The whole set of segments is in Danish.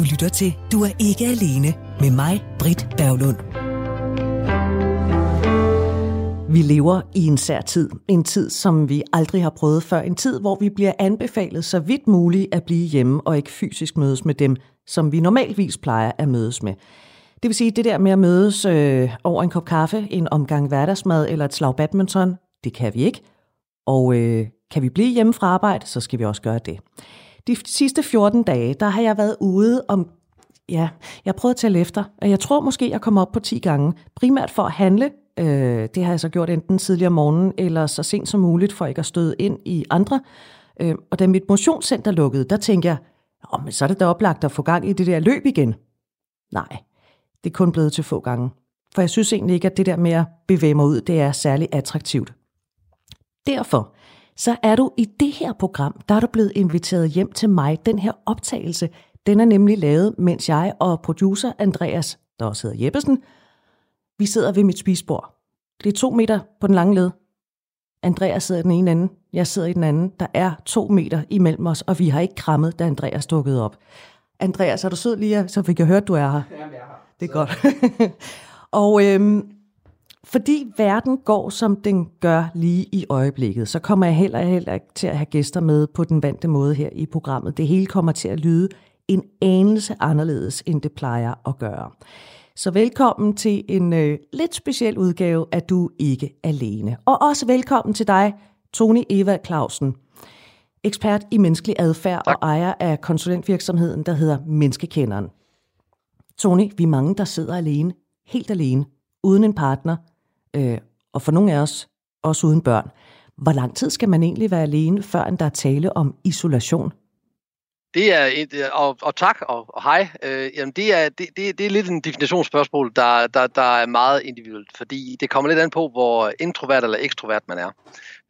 Du lytter til Du er ikke alene med mig, Britt Berglund. Vi lever i en sær tid. En tid, som vi aldrig har prøvet før. En tid, hvor vi bliver anbefalet så vidt muligt at blive hjemme og ikke fysisk mødes med dem, som vi normalvis plejer at mødes med. Det vil sige, det der med at mødes øh, over en kop kaffe, en omgang hverdagsmad eller et slag badminton, det kan vi ikke. Og øh, kan vi blive hjemme fra arbejde, så skal vi også gøre det. De sidste 14 dage, der har jeg været ude om, ja, jeg prøvede at tælle efter, og jeg tror måske, jeg kommer op på 10 gange, primært for at handle. Øh, det har jeg så gjort enten tidligere om morgenen, eller så sent som muligt, for ikke at støde ind i andre. Øh, og da mit motionscenter lukkede, der tænkte jeg, oh, men så er det da oplagt at få gang i det der løb igen. Nej, det er kun blevet til få gange. For jeg synes egentlig ikke, at det der med at bevæge mig ud, det er særlig attraktivt. Derfor så er du i det her program, der er du blevet inviteret hjem til mig. Den her optagelse, den er nemlig lavet, mens jeg og producer Andreas, der også hedder Jeppesen, vi sidder ved mit spisbord. Det er to meter på den lange led. Andreas sidder i den ene ende, jeg sidder i den anden. Der er to meter imellem os, og vi har ikke krammet, da Andreas dukkede op. Andreas, er du sød lige? Så fik jeg hørt, du er her. Jamen, jeg er her. Det er godt. og øhm, fordi verden går, som den gør lige i øjeblikket, så kommer jeg heller, heller ikke til at have gæster med på den vante måde her i programmet. Det hele kommer til at lyde en anelse anderledes, end det plejer at gøre. Så velkommen til en øh, lidt speciel udgave af Du ikke alene. Og også velkommen til dig, Tony Eva Clausen, ekspert i menneskelig adfærd tak. og ejer af konsulentvirksomheden, der hedder Menneskekenderen. Tony, vi er mange, der sidder alene, helt alene, uden en partner, øh, og for nogle af os også uden børn. Hvor lang tid skal man egentlig være alene, før der er tale om isolation? Det er et, øh, og, og tak og, og hej. Øh, jamen det er, det, det, det er lidt en definitionsspørgsmål, der, der, der er meget individuelt, fordi det kommer lidt an på, hvor introvert eller ekstrovert man er.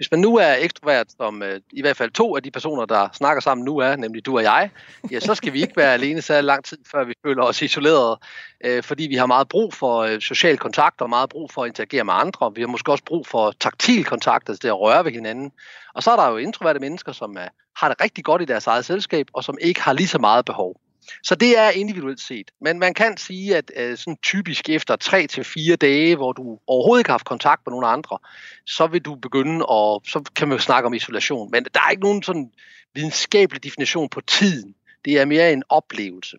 Hvis man nu er ekstrovert, som øh, i hvert fald to af de personer, der snakker sammen nu er, nemlig du og jeg, ja, så skal vi ikke være alene så lang tid, før vi føler os isoleret, øh, fordi vi har meget brug for øh, social kontakt og meget brug for at interagere med andre. Vi har måske også brug for taktil kontakt, altså det at røre ved hinanden. Og så er der jo introverte mennesker, som er, har det rigtig godt i deres eget selskab, og som ikke har lige så meget behov. Så det er individuelt set. Men man kan sige, at øh, sådan typisk efter 3 til fire dage, hvor du overhovedet ikke har haft kontakt med nogen andre, så vil du begynde at, så kan man jo snakke om isolation. Men der er ikke nogen sådan videnskabelig definition på tiden. Det er mere en oplevelse.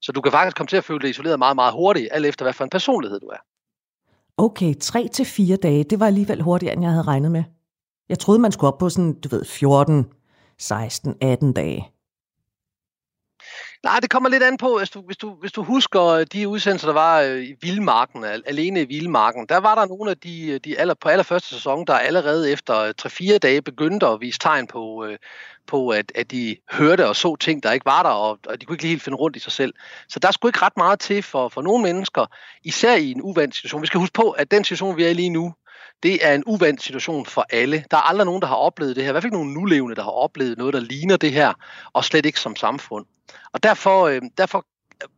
Så du kan faktisk komme til at føle dig isoleret meget, meget hurtigt, alt efter hvad for en personlighed du er. Okay, 3 til fire dage, det var alligevel hurtigere, end jeg havde regnet med. Jeg troede, man skulle op på sådan, du ved, 14, 16, 18 dage. Nej, det kommer lidt an på, hvis du, hvis du, hvis du husker øh, de udsendelser, der var øh, i Vildmarken, alene i Vildmarken, der var der nogle af de, øh, de aller, på allerførste sæson, der allerede efter 3-4 dage begyndte at vise tegn på, på at, at de hørte og så ting, der ikke var der, og, og de kunne ikke lige helt finde rundt i sig selv. Så der skulle ikke ret meget til for, for nogle mennesker, især i en uvandt situation. Vi skal huske på, at den situation, vi er i lige nu, det er en uvandt situation for alle. Der er aldrig nogen, der har oplevet det her. I hvert fald ikke nogen nulevende, der har oplevet noget, der ligner det her, og slet ikke som samfund. Og derfor, øh, derfor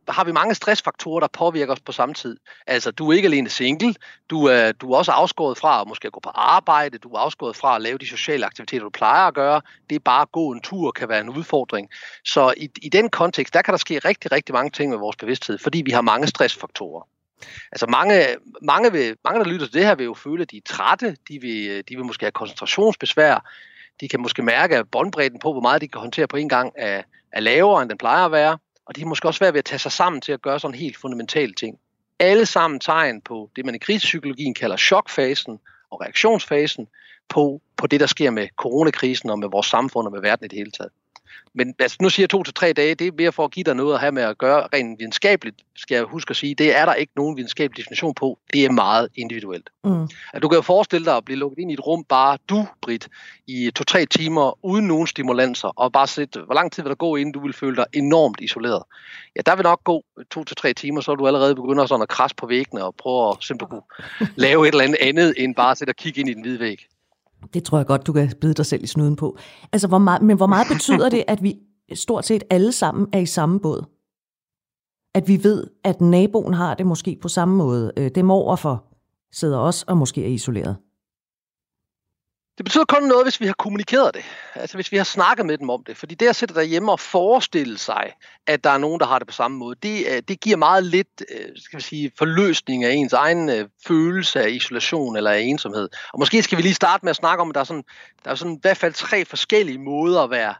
har vi mange stressfaktorer, der påvirker os på samme tid. Altså, du er ikke alene single, du er, du er også afskåret fra at måske gå på arbejde, du er afskåret fra at lave de sociale aktiviteter, du plejer at gøre. Det er bare at gå en tur kan være en udfordring. Så i, i den kontekst, der kan der ske rigtig, rigtig mange ting med vores bevidsthed, fordi vi har mange stressfaktorer. Altså mange, mange, vil, mange, der lytter til det her, vil jo føle, at de er trætte, de vil, øh, de vil måske have koncentrationsbesvær, de kan måske mærke, at båndbredden på, hvor meget de kan håndtere på en gang, er, er lavere, end den plejer at være, og de er måske også være ved at tage sig sammen til at gøre sådan helt fundamentale ting. Alle sammen tegn på det, man i krisepsykologien kalder chokfasen og reaktionsfasen, på, på det, der sker med coronakrisen og med vores samfund og med verden i det hele taget. Men altså, nu siger jeg to til tre dage, det er mere for at give dig noget at have med at gøre rent videnskabeligt, skal jeg huske at sige. Det er der ikke nogen videnskabelig definition på. Det er meget individuelt. Mm. At du kan jo forestille dig at blive lukket ind i et rum, bare du, Britt, i to-tre timer, uden nogen stimulanser, og bare sætte, hvor lang tid vil der gå, inden du vil føle dig enormt isoleret. Ja, der vil nok gå to til tre timer, så er du allerede begynder sådan at krasse på væggene og prøve at simpelthen lave et eller andet andet, end bare at sætte og kigge ind i den hvide væg. Det tror jeg godt, du kan bide dig selv i snuden på. Altså, hvor meget, men hvor meget betyder det, at vi stort set alle sammen er i samme båd? At vi ved, at naboen har det måske på samme måde. Øh, dem overfor sidder også og måske er isoleret. Det betyder kun noget, hvis vi har kommunikeret det. Altså hvis vi har snakket med dem om det. Fordi det at sætte derhjemme og forestille sig, at der er nogen, der har det på samme måde, det, øh, det giver meget lidt øh, skal vi sige, forløsning af ens egen øh, følelse af isolation eller af ensomhed. Og måske skal vi lige starte med at snakke om, at der er, sådan, der er sådan i hvert fald tre forskellige måder at være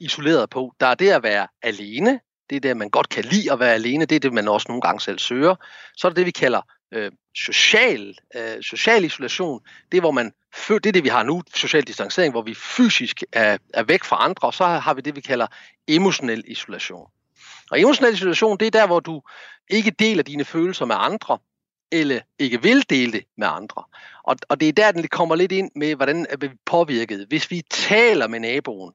isoleret på. Der er det at være alene. Det er det, man godt kan lide at være alene. Det er det, man også nogle gange selv søger. Så er det det, vi kalder øh, social, øh, social isolation, det er, hvor man, det er det, vi har nu, social distancering, hvor vi fysisk er, er væk fra andre, og så har vi det, vi kalder emotionel isolation. Og emotionel isolation, det er der, hvor du ikke deler dine følelser med andre, eller ikke vil dele det med andre. Og, og det er der, den kommer lidt ind med, hvordan er vi påvirket. Hvis vi taler med naboen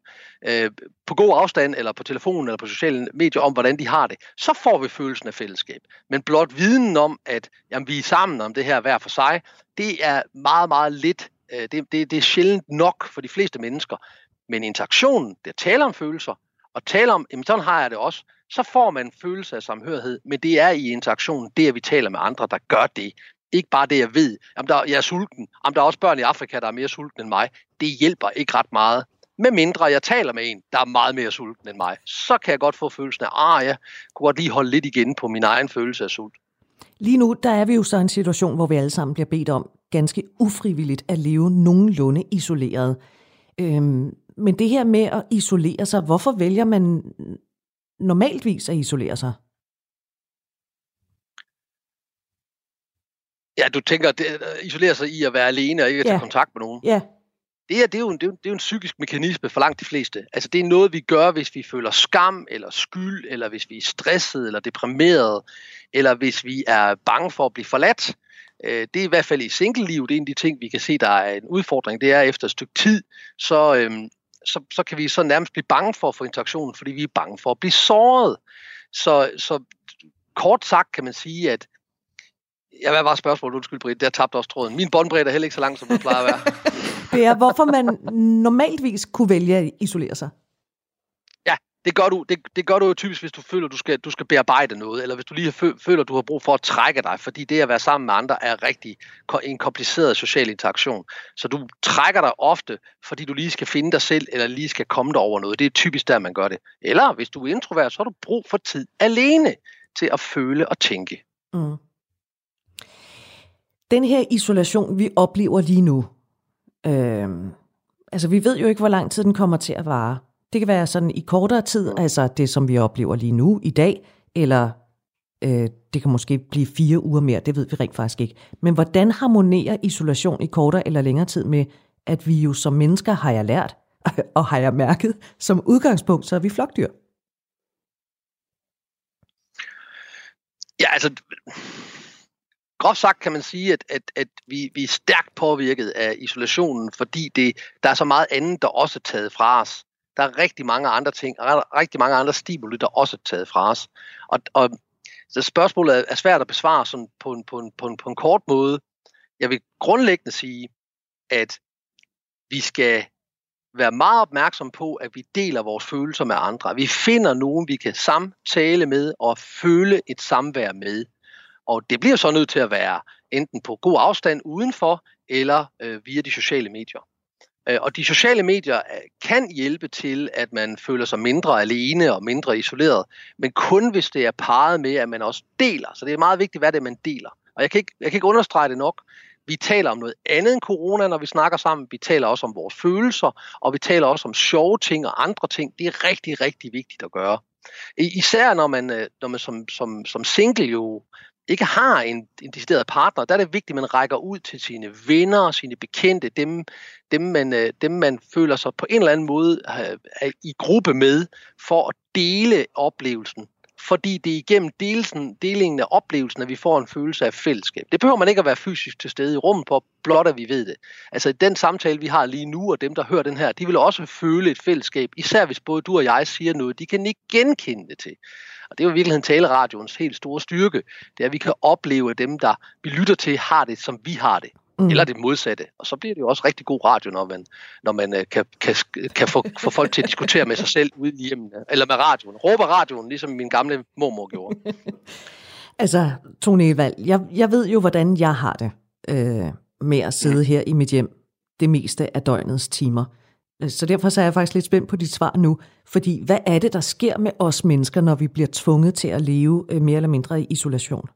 øh, på god afstand, eller på telefonen, eller på sociale medier om, hvordan de har det, så får vi følelsen af fællesskab. Men blot viden om, at jamen, vi er sammen om det her hver for sig, det er meget, meget lidt. Øh, det, det, det er sjældent nok for de fleste mennesker. Men interaktionen, der taler om følelser, og taler om, jamen sådan har jeg det også, så får man en følelse af samhørighed, men det er i interaktionen, det at vi taler med andre, der gør det. Ikke bare det, jeg ved, om der, jeg er sulten, om der er også børn i Afrika, der er mere sulten end mig. Det hjælper ikke ret meget. Med mindre jeg taler med en, der er meget mere sulten end mig, så kan jeg godt få følelsen af, ah, jeg kunne godt lige holde lidt igen på min egen følelse af sult. Lige nu, der er vi jo så i en situation, hvor vi alle sammen bliver bedt om ganske ufrivilligt at leve nogenlunde isoleret. Øhm, men det her med at isolere sig, hvorfor vælger man normaltvis at isolere sig? Ja, du tænker, at isolere sig i at være alene og ikke at ja. tage kontakt med nogen. Ja. Det, er, det, er jo en, det, er jo, det er jo en psykisk mekanisme for langt de fleste. Altså det er noget, vi gør, hvis vi føler skam, eller skyld, eller hvis vi er stresset, eller deprimeret, eller hvis vi er bange for at blive forladt. Øh, det er i hvert fald i single-liv, det er en af de ting, vi kan se, der er en udfordring. Det er efter et stykke tid, så, øhm, så, så kan vi så nærmest blive bange for at få interaktionen, fordi vi er bange for at blive såret. Så, så kort sagt kan man sige, at Ja, hvad var spørgsmålet? Undskyld, Britt. Der tabte også tråden. Min båndbredde er heller ikke så lang, som den plejer at være. det er, hvorfor man normaltvis kunne vælge at isolere sig. Det gør du, det, det gør du jo typisk, hvis du føler, du skal, du skal bearbejde noget, eller hvis du lige føler, du har brug for at trække dig, fordi det at være sammen med andre er rigtig en kompliceret social interaktion. Så du trækker dig ofte, fordi du lige skal finde dig selv, eller lige skal komme dig over noget. Det er typisk der, man gør det. Eller hvis du er introvert, så har du brug for tid alene til at føle og tænke. Mm. Den her isolation, vi oplever lige nu, øh, altså vi ved jo ikke, hvor lang tid den kommer til at vare. Det kan være sådan i kortere tid, altså det, som vi oplever lige nu i dag, eller øh, det kan måske blive fire uger mere, det ved vi rent faktisk ikke. Men hvordan harmonerer isolation i kortere eller længere tid med, at vi jo som mennesker har jeg lært, og har jeg mærket, som udgangspunkt, så er vi flokdyr? Ja, altså, groft sagt kan man sige, at, at, at vi, vi er stærkt påvirket af isolationen, fordi det, der er så meget andet, der også er taget fra os. Der er rigtig mange andre ting, og rigtig mange andre stimuli, der også er taget fra os. Og, og så spørgsmålet er svært at besvare sådan på, en, på, en, på, en, på en kort måde. Jeg vil grundlæggende sige, at vi skal være meget opmærksom på, at vi deler vores følelser med andre. Vi finder nogen, vi kan samtale med og føle et samvær med. Og det bliver så nødt til at være enten på god afstand udenfor, eller øh, via de sociale medier. Øh, og de sociale medier øh, kan hjælpe til, at man føler sig mindre alene og mindre isoleret, men kun hvis det er parret med, at man også deler. Så det er meget vigtigt, hvad det er, man deler. Og jeg kan ikke, jeg kan ikke understrege det nok. Vi taler om noget andet end corona, når vi snakker sammen. Vi taler også om vores følelser, og vi taler også om sjove ting og andre ting. Det er rigtig, rigtig vigtigt at gøre. Især når man, øh, når man som, som, som single jo ikke har en, en decideret partner, der er det vigtigt, at man rækker ud til sine venner, sine bekendte, dem, dem, man, øh, dem man føler sig på en eller anden måde er i gruppe med, for at dele oplevelsen. Fordi det er igennem delsen, delingen af oplevelsen, at vi får en følelse af fællesskab. Det behøver man ikke at være fysisk til stede i rummet på, blot at vi ved det. Altså den samtale, vi har lige nu, og dem, der hører den her, de vil også føle et fællesskab, især hvis både du og jeg siger noget, de kan ikke genkende det til. Og det er jo i virkeligheden taleradioens helt store styrke. Det er, at vi kan opleve, at dem, der vi lytter til, har det, som vi har det. Mm. Eller det modsatte. Og så bliver det jo også rigtig god radio, når man, når man uh, kan, kan, kan få, få folk til at diskutere med sig selv ude i hjemmet. Eller med radioen. Råber radioen, ligesom min gamle mormor gjorde. altså, Tone Evald, jeg, jeg ved jo, hvordan jeg har det øh, med at sidde her i mit hjem det meste af døgnets timer. Så derfor så er jeg faktisk lidt spændt på dit svar nu, fordi hvad er det, der sker med os mennesker, når vi bliver tvunget til at leve øh, mere eller mindre i isolation?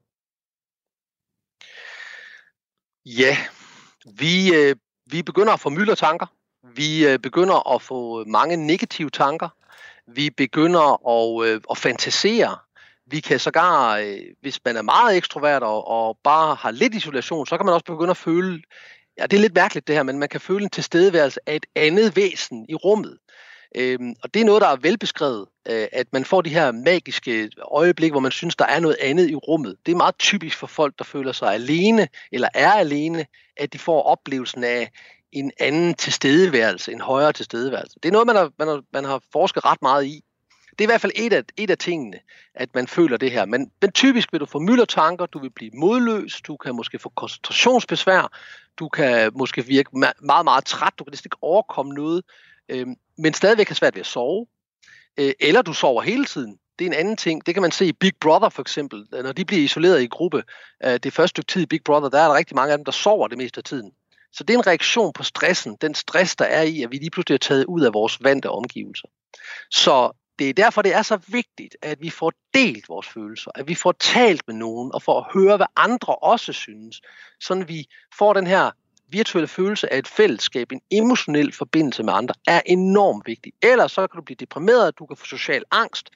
Ja, vi, øh, vi begynder at få myldertanker. Vi øh, begynder at få mange negative tanker. Vi begynder at, øh, at fantasere. Vi kan sågar, øh, hvis man er meget ekstrovert og, og bare har lidt isolation, så kan man også begynde at føle, ja, det er lidt mærkeligt det her, men man kan føle en tilstedeværelse af et andet væsen i rummet. Øhm, og det er noget, der er velbeskrevet, øh, at man får de her magiske øjeblik, hvor man synes, der er noget andet i rummet. Det er meget typisk for folk, der føler sig alene eller er alene, at de får oplevelsen af en anden tilstedeværelse, en højere tilstedeværelse. Det er noget, man har, man har, man har forsket ret meget i. Det er i hvert fald et af, et af tingene, at man føler det her. Men, men typisk vil du få myldertanker, du vil blive modløs, du kan måske få koncentrationsbesvær, du kan måske virke meget, meget træt, du kan næsten ikke overkomme noget, øh, men stadigvæk har svært ved at sove. Øh, eller du sover hele tiden. Det er en anden ting. Det kan man se i Big Brother for eksempel. Øh, når de bliver isoleret i gruppe, øh, det første stykke tid i Big Brother, der er der rigtig mange af dem, der sover det meste af tiden. Så det er en reaktion på stressen, den stress, der er i, at vi lige pludselig er taget ud af vores vante omgivelser. Så det er derfor, det er så vigtigt, at vi får delt vores følelser, at vi får talt med nogen og får at høre, hvad andre også synes, sådan vi får den her virtuelle følelse af et fællesskab, en emotionel forbindelse med andre, er enormt vigtig. Ellers så kan du blive deprimeret, du kan få social angst,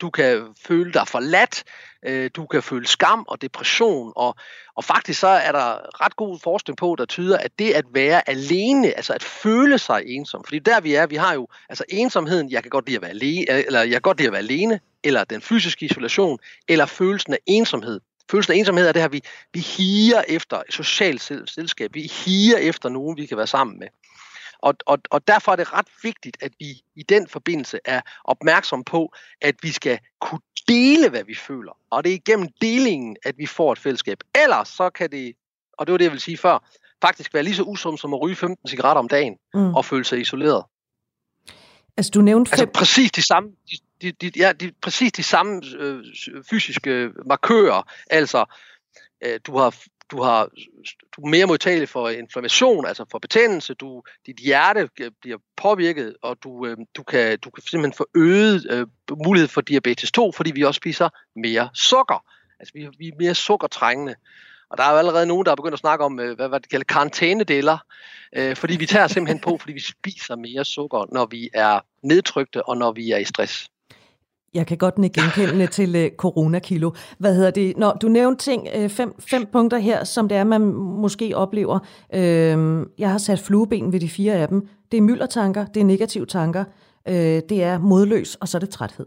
du kan føle dig forladt, øh, du kan føle skam og depression, og, og faktisk så er der ret god forskning på, der tyder, at det at være alene, altså at føle sig ensom, fordi der vi er, vi har jo, altså ensomheden, jeg kan godt lide at være alene, eller jeg kan godt lide at være alene, eller den fysiske isolation, eller følelsen af ensomhed. Følelsen af ensomhed er det her, vi, vi higer efter socialt selskab, vi higer efter nogen, vi kan være sammen med. Og, og, og derfor er det ret vigtigt, at vi i den forbindelse er opmærksom på, at vi skal kunne dele, hvad vi føler. Og det er igennem delingen, at vi får et fællesskab. Ellers så kan det, og det var det, jeg ville sige før, faktisk være lige så usundt som at ryge 15 cigaretter om dagen mm. og føle sig isoleret. Altså du nævnte altså, fem... Altså præcis de samme, de, de, ja, de, præcis de samme øh, fysiske markører. Altså, øh, du har du, har, du er mere modtagelig for inflammation, altså for betændelse, du, dit hjerte bliver påvirket, og du, øh, du, kan, du kan simpelthen få øget øh, mulighed for diabetes 2, fordi vi også spiser mere sukker. Altså vi, vi er mere sukkertrængende. Og der er jo allerede nogen, der er begyndt at snakke om, øh, hvad, hvad det kalder karantænedeler, øh, fordi vi tager simpelthen på, fordi vi spiser mere sukker, når vi er nedtrykte og når vi er i stress. Jeg kan godt nikke genkendende til uh, coronakilo. Hvad hedder det? Når du nævnte ting, uh, fem, fem punkter her, som det er, man måske oplever. Uh, jeg har sat flueben ved de fire af dem. Det er myldertanker, det er negative tanker, uh, det er modløs, og så er det træthed.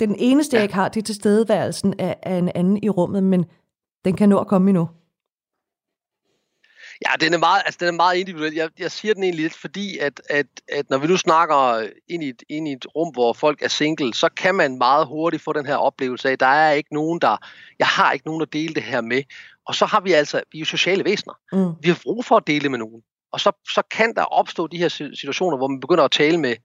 Den eneste, jeg ikke har, det er tilstedeværelsen af, af en anden i rummet, men den kan nå at komme endnu. Ja, den er meget, altså, den er meget individuel. Jeg, jeg siger den egentlig lidt, fordi at, at, at når vi nu snakker ind i, et, ind i et rum, hvor folk er single, så kan man meget hurtigt få den her oplevelse af, der er ikke nogen, der, jeg har ikke nogen at dele det her med. Og så har vi altså, vi er jo sociale væsener. Mm. Vi har brug for at dele med nogen. Og så, så kan der opstå de her situationer, hvor man begynder at tale med,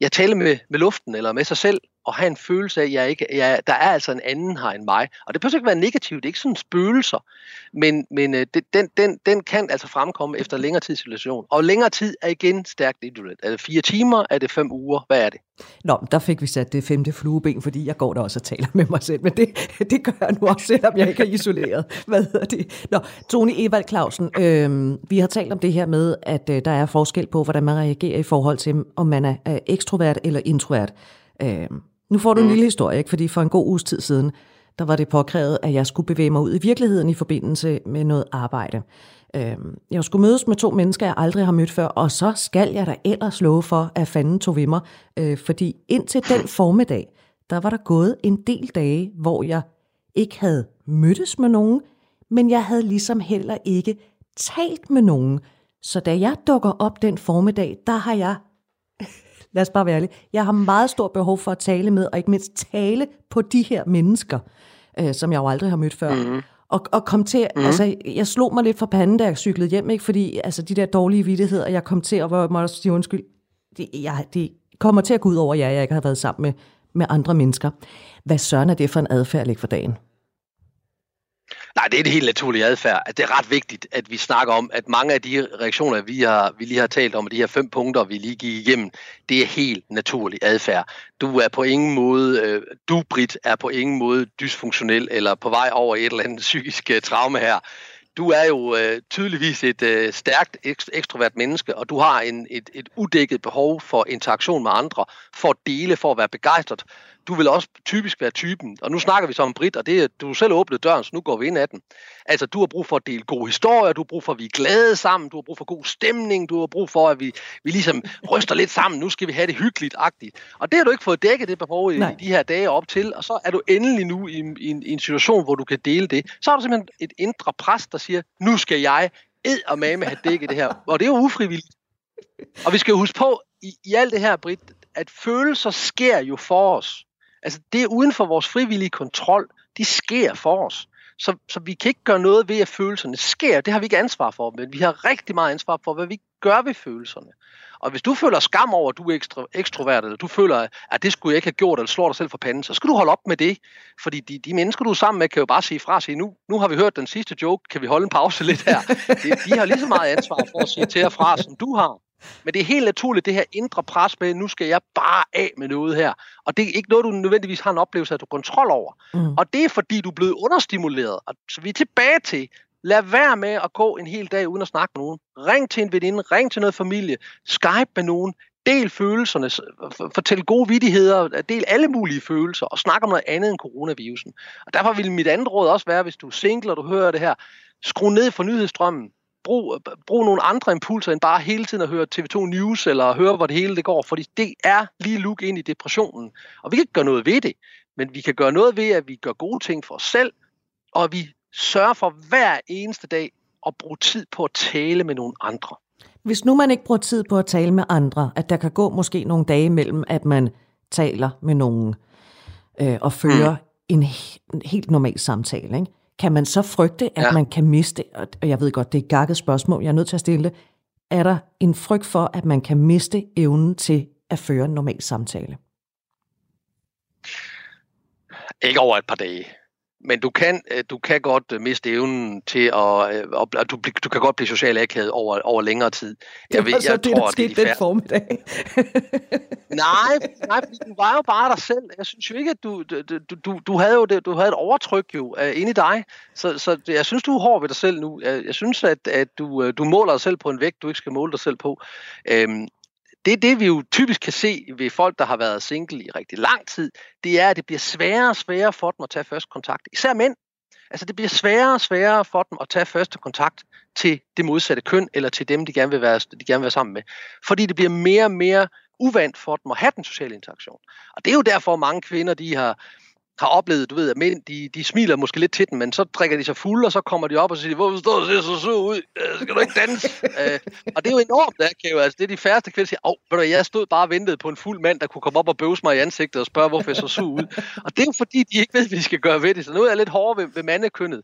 jeg taler med, med luften eller med sig selv, og have en følelse af, at jeg ikke, jeg, der er altså en anden her end mig. Og det behøver ikke være negativt, det er ikke sådan spøgelser, men, men øh, det, den, den, den kan altså fremkomme efter længere tids situation. Og længere tid er igen stærkt individuelt. Er det fire timer? Er det fem uger? Hvad er det? Nå, der fik vi sat det femte flueben, fordi jeg går der også og taler med mig selv, men det, det gør jeg nu også, selvom jeg ikke er isoleret. Hvad hedder det? Nå, Tony Evald Clausen, øh, vi har talt om det her med, at øh, der er forskel på, hvordan man reagerer i forhold til, om man er øh, ekstrovert eller introvert. Øh, nu får du en mm. lille historie, ikke? fordi for en god uges tid siden, der var det påkrævet, at jeg skulle bevæge mig ud i virkeligheden i forbindelse med noget arbejde. Øhm, jeg skulle mødes med to mennesker, jeg aldrig har mødt før, og så skal jeg da ellers love for, at fanden tog ved mig. Øh, fordi indtil den formiddag, der var der gået en del dage, hvor jeg ikke havde mødtes med nogen, men jeg havde ligesom heller ikke talt med nogen. Så da jeg dukker op den formiddag, der har jeg lad os bare være ærlige, jeg har meget stort behov for at tale med, og ikke mindst tale på de her mennesker, øh, som jeg jo aldrig har mødt før. Mm. Og, og kom til, mm. altså, jeg slog mig lidt fra panden, da jeg cyklede hjem, ikke? fordi altså, de der dårlige vidtigheder, jeg kom til at måtte sige undskyld, det, jeg, det kommer til at gå ud over jer, jeg ikke har været sammen med, med andre mennesker. Hvad søren er det for en adfærd, ikke for dagen? Nej, det er en helt naturlig adfærd. At det er ret vigtigt, at vi snakker om, at mange af de reaktioner, vi, har, vi lige har talt om, og de her fem punkter, vi lige gik igennem, det er helt naturlig adfærd. Du er på ingen måde, øh, du, Britt, er på ingen måde dysfunktionel eller på vej over et eller andet psykisk øh, traume her du er jo øh, tydeligvis et øh, stærkt ekstrovert menneske, og du har en, et, et udækket behov for interaktion med andre, for at dele, for at være begejstret. Du vil også typisk være typen, og nu snakker vi så om Brit, og det er, du selv åbnet døren, så nu går vi ind ad den. Altså, du har brug for at dele gode historier, du har brug for, at vi er glade sammen, du har brug for god stemning, du har brug for, at vi, vi ligesom ryster lidt sammen, nu skal vi have det hyggeligt-agtigt. Og det har du ikke fået dækket det behov i, i de her dage op til, og så er du endelig nu i, i, en, i en situation, hvor du kan dele det. Så har du simpelthen et indre pres, der siger, nu skal jeg ed og mame have dækket det her. Og det er jo ufrivilligt. Og vi skal huske på, i, i alt det her, Britt, at følelser sker jo for os. Altså det er uden for vores frivillige kontrol. De sker for os. Så, så vi kan ikke gøre noget ved, at følelserne sker. Det har vi ikke ansvar for, men vi har rigtig meget ansvar for, hvad vi gør ved følelserne. Og hvis du føler skam over, at du er ekstra, ekstrovert, eller du føler, at det skulle jeg ikke have gjort, eller slår dig selv for panden, så skal du holde op med det. Fordi de, de mennesker, du er sammen med, kan jo bare sige fra og sige, nu, nu har vi hørt den sidste joke, kan vi holde en pause lidt her? De, de har lige så meget ansvar for at sige til og fra, som du har. Men det er helt naturligt, det her indre pres med, nu skal jeg bare af med noget her. Og det er ikke noget, du nødvendigvis har en oplevelse af, du kontrol over. Mm. Og det er fordi, du er blevet understimuleret. Og så vi er tilbage til, lad være med at gå en hel dag uden at snakke med nogen. Ring til en veninde, ring til noget familie, Skype med nogen, del følelserne, fortæl gode vidigheder, del alle mulige følelser, og snak om noget andet end coronavirusen. Og derfor vil mit andet råd også være, hvis du er single, og du hører det her, skru ned for nyhedsstrømmen brug, brug nogle andre impulser, end bare hele tiden at høre TV2 News, eller høre, hvor det hele det går, fordi det er lige luk ind i depressionen. Og vi kan ikke gøre noget ved det, men vi kan gøre noget ved, at vi gør gode ting for os selv, og at vi sørger for hver eneste dag at bruge tid på at tale med nogle andre. Hvis nu man ikke bruger tid på at tale med andre, at der kan gå måske nogle dage mellem, at man taler med nogen øh, og fører mm. en, en helt normal samtale, ikke? Kan man så frygte, at ja. man kan miste, og jeg ved godt, det er et gakket spørgsmål, jeg er nødt til at stille det, er der en frygt for, at man kan miste evnen til at føre en normal samtale? Ikke over et par dage men du kan, øh, du kan godt øh, miste evnen til at, øh, og du, du kan godt blive social akavet over, over længere tid. Jeg, det var så jeg det, tror, der skete den formiddag. nej, nej, du var jo bare dig selv. Jeg synes jo ikke, at du, du, du, du havde jo det, du havde et overtryk jo uh, inde i dig. Så, så jeg synes, du er hård ved dig selv nu. Jeg, jeg synes, at, at du, du måler dig selv på en vægt, du ikke skal måle dig selv på. Øhm, det er det, vi jo typisk kan se ved folk, der har været single i rigtig lang tid, det er, at det bliver sværere og sværere for dem at tage første kontakt. Især mænd. Altså det bliver sværere og sværere for dem at tage første kontakt til det modsatte køn, eller til dem, de gerne vil være, de gerne vil være sammen med. Fordi det bliver mere og mere uvant for dem at have den sociale interaktion. Og det er jo derfor, mange kvinder de har, har oplevet, du ved, at mænd, de, de smiler måske lidt til den, men så drikker de sig fulde, og så kommer de op og siger, hvorfor står du ser så sød ud? Øh, skal du ikke danse? øh, og det er jo enormt, der, kan altså, det er de færreste kvinder, der siger, åh, oh, jeg stod bare og ventede på en fuld mand, der kunne komme op og bøvse mig i ansigtet og spørge, hvorfor jeg så sød ud. Og det er jo fordi, de ikke ved, hvad de skal gøre ved det, så nu er jeg lidt hårdere ved, ved mandekønnet.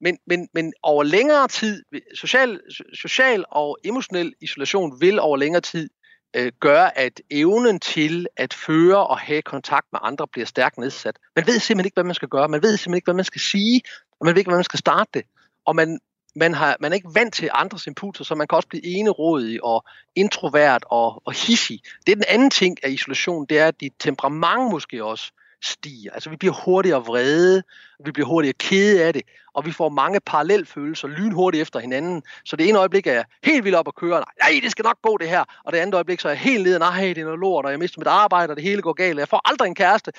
Men, men, men over længere tid, social, social og emotionel isolation vil over længere tid øh, gør, at evnen til at føre og have kontakt med andre bliver stærkt nedsat. Man ved simpelthen ikke, hvad man skal gøre. Man ved simpelthen ikke, hvad man skal sige. Og man ved ikke, hvad man skal starte det. Og man, man, har, man er ikke vant til andres impulser, så man kan også blive enerådig og introvert og, og hissig. Det er den anden ting af isolation, det er, at dit temperament måske også stiger. Altså vi bliver hurtigere vrede, vi bliver hurtigere kede af det, og vi får mange parallelfølelser lynhurtigt efter hinanden. Så det ene øjeblik er jeg helt vildt op at køre, nej, det skal nok gå det her, og det andet øjeblik så er jeg helt nede, nej, det er noget lort, og jeg mister mit arbejde, og det hele går galt, jeg får aldrig en kæreste.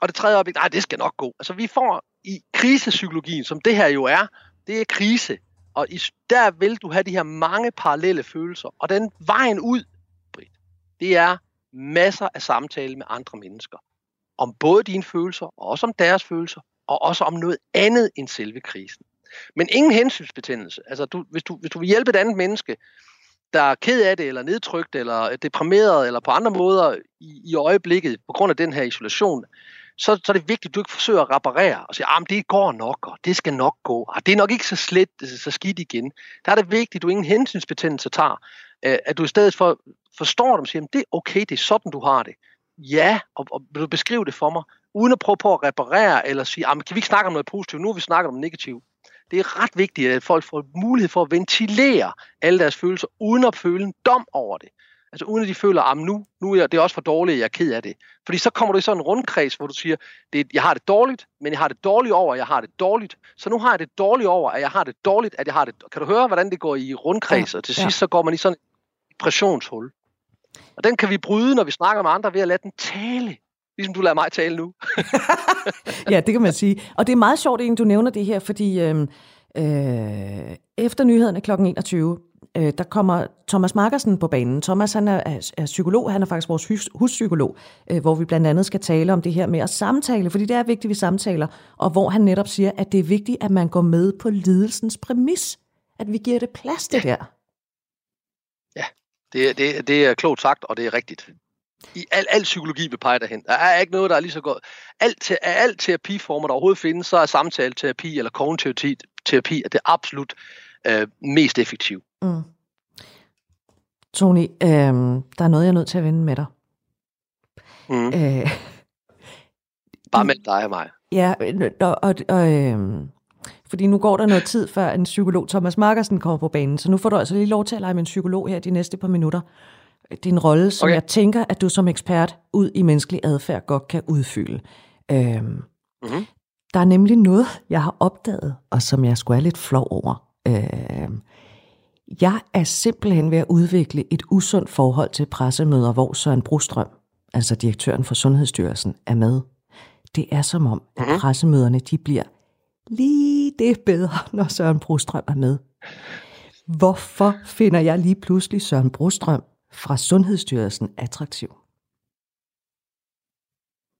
Og det tredje øjeblik, nej, det skal nok gå. Altså vi får i krisepsykologien, som det her jo er, det er krise. Og i, der vil du have de her mange parallelle følelser. Og den vejen ud, Britt, det er masser af samtale med andre mennesker om både dine følelser, og også om deres følelser, og også om noget andet end selve krisen. Men ingen hensynsbetændelse. Altså, du, hvis, du, hvis du vil hjælpe et andet menneske, der er ked af det, eller nedtrykt, eller deprimeret, eller på andre måder i, i øjeblikket, på grund af den her isolation, så, så er det vigtigt, at du ikke forsøger at reparere og sige, ah, at det går nok, og det skal nok gå, og det er nok ikke så slet, så skidt igen. Der er det vigtigt, at du ingen hensynsbetændelse tager, øh, at du i stedet for forstår dem og siger, at det er okay, det er sådan, du har det. Ja, og, og vil du beskrive det for mig, uden at prøve på at reparere eller sige, kan vi ikke snakke om noget positivt, nu har vi snakket om negativt. Det er ret vigtigt, at folk får mulighed for at ventilere alle deres følelser, uden at føle en dom over det. Altså uden at de føler, at nu, nu er jeg, det er også for dårligt, jeg er ked af det. Fordi så kommer du i sådan en rundkreds, hvor du siger, det, jeg har det dårligt, men jeg har det dårligt over, at jeg har det dårligt. Så nu har jeg det dårligt over, at jeg har det dårligt, at jeg har det... Kan du høre, hvordan det går i rundkreds, ja, og til sidst ja. så går man i sådan et pressionshul. Og den kan vi bryde, når vi snakker med andre, ved at lade den tale. Ligesom du lader mig tale nu. ja, det kan man sige. Og det er meget sjovt, at du nævner det her, fordi øh, øh, efter nyhederne kl. 21, øh, der kommer Thomas Markersen på banen. Thomas han er, er, er psykolog, han er faktisk vores hus, huspsykolog, øh, hvor vi blandt andet skal tale om det her med at samtale, fordi det er vigtigt, at vi samtaler, og hvor han netop siger, at det er vigtigt, at man går med på lidelsens præmis, at vi giver det plads det der. Det, det, det er klogt sagt, og det er rigtigt. I al, al psykologi vil pege derhen. Der er ikke noget, der er lige så godt. Alt, af alt terapiformer, der overhovedet findes, så er samtale-terapi eller kognitiv terapi er det absolut øh, mest effektive. Mm. Tony, øh, der er noget, jeg er nødt til at vende med dig. Mm. Øh, Bare med dig og mig. Ja, og, og, og øh, fordi nu går der noget tid, før en psykolog, Thomas Markersen, kommer på banen. Så nu får du altså lige lov til at lege med en psykolog her de næste par minutter. Din rolle, som okay. jeg tænker, at du som ekspert ud i menneskelig adfærd godt kan udfylde. Øh, mm-hmm. Der er nemlig noget, jeg har opdaget, og som jeg skulle er lidt flov over. Øh, jeg er simpelthen ved at udvikle et usundt forhold til pressemøder, hvor Søren Brostrøm, altså direktøren for Sundhedsstyrelsen, er med. Det er som om, at mhm. pressemøderne de bliver lige det bedre, når Søren Brostrøm er med. Hvorfor finder jeg lige pludselig Søren Brostrøm fra Sundhedsstyrelsen attraktiv?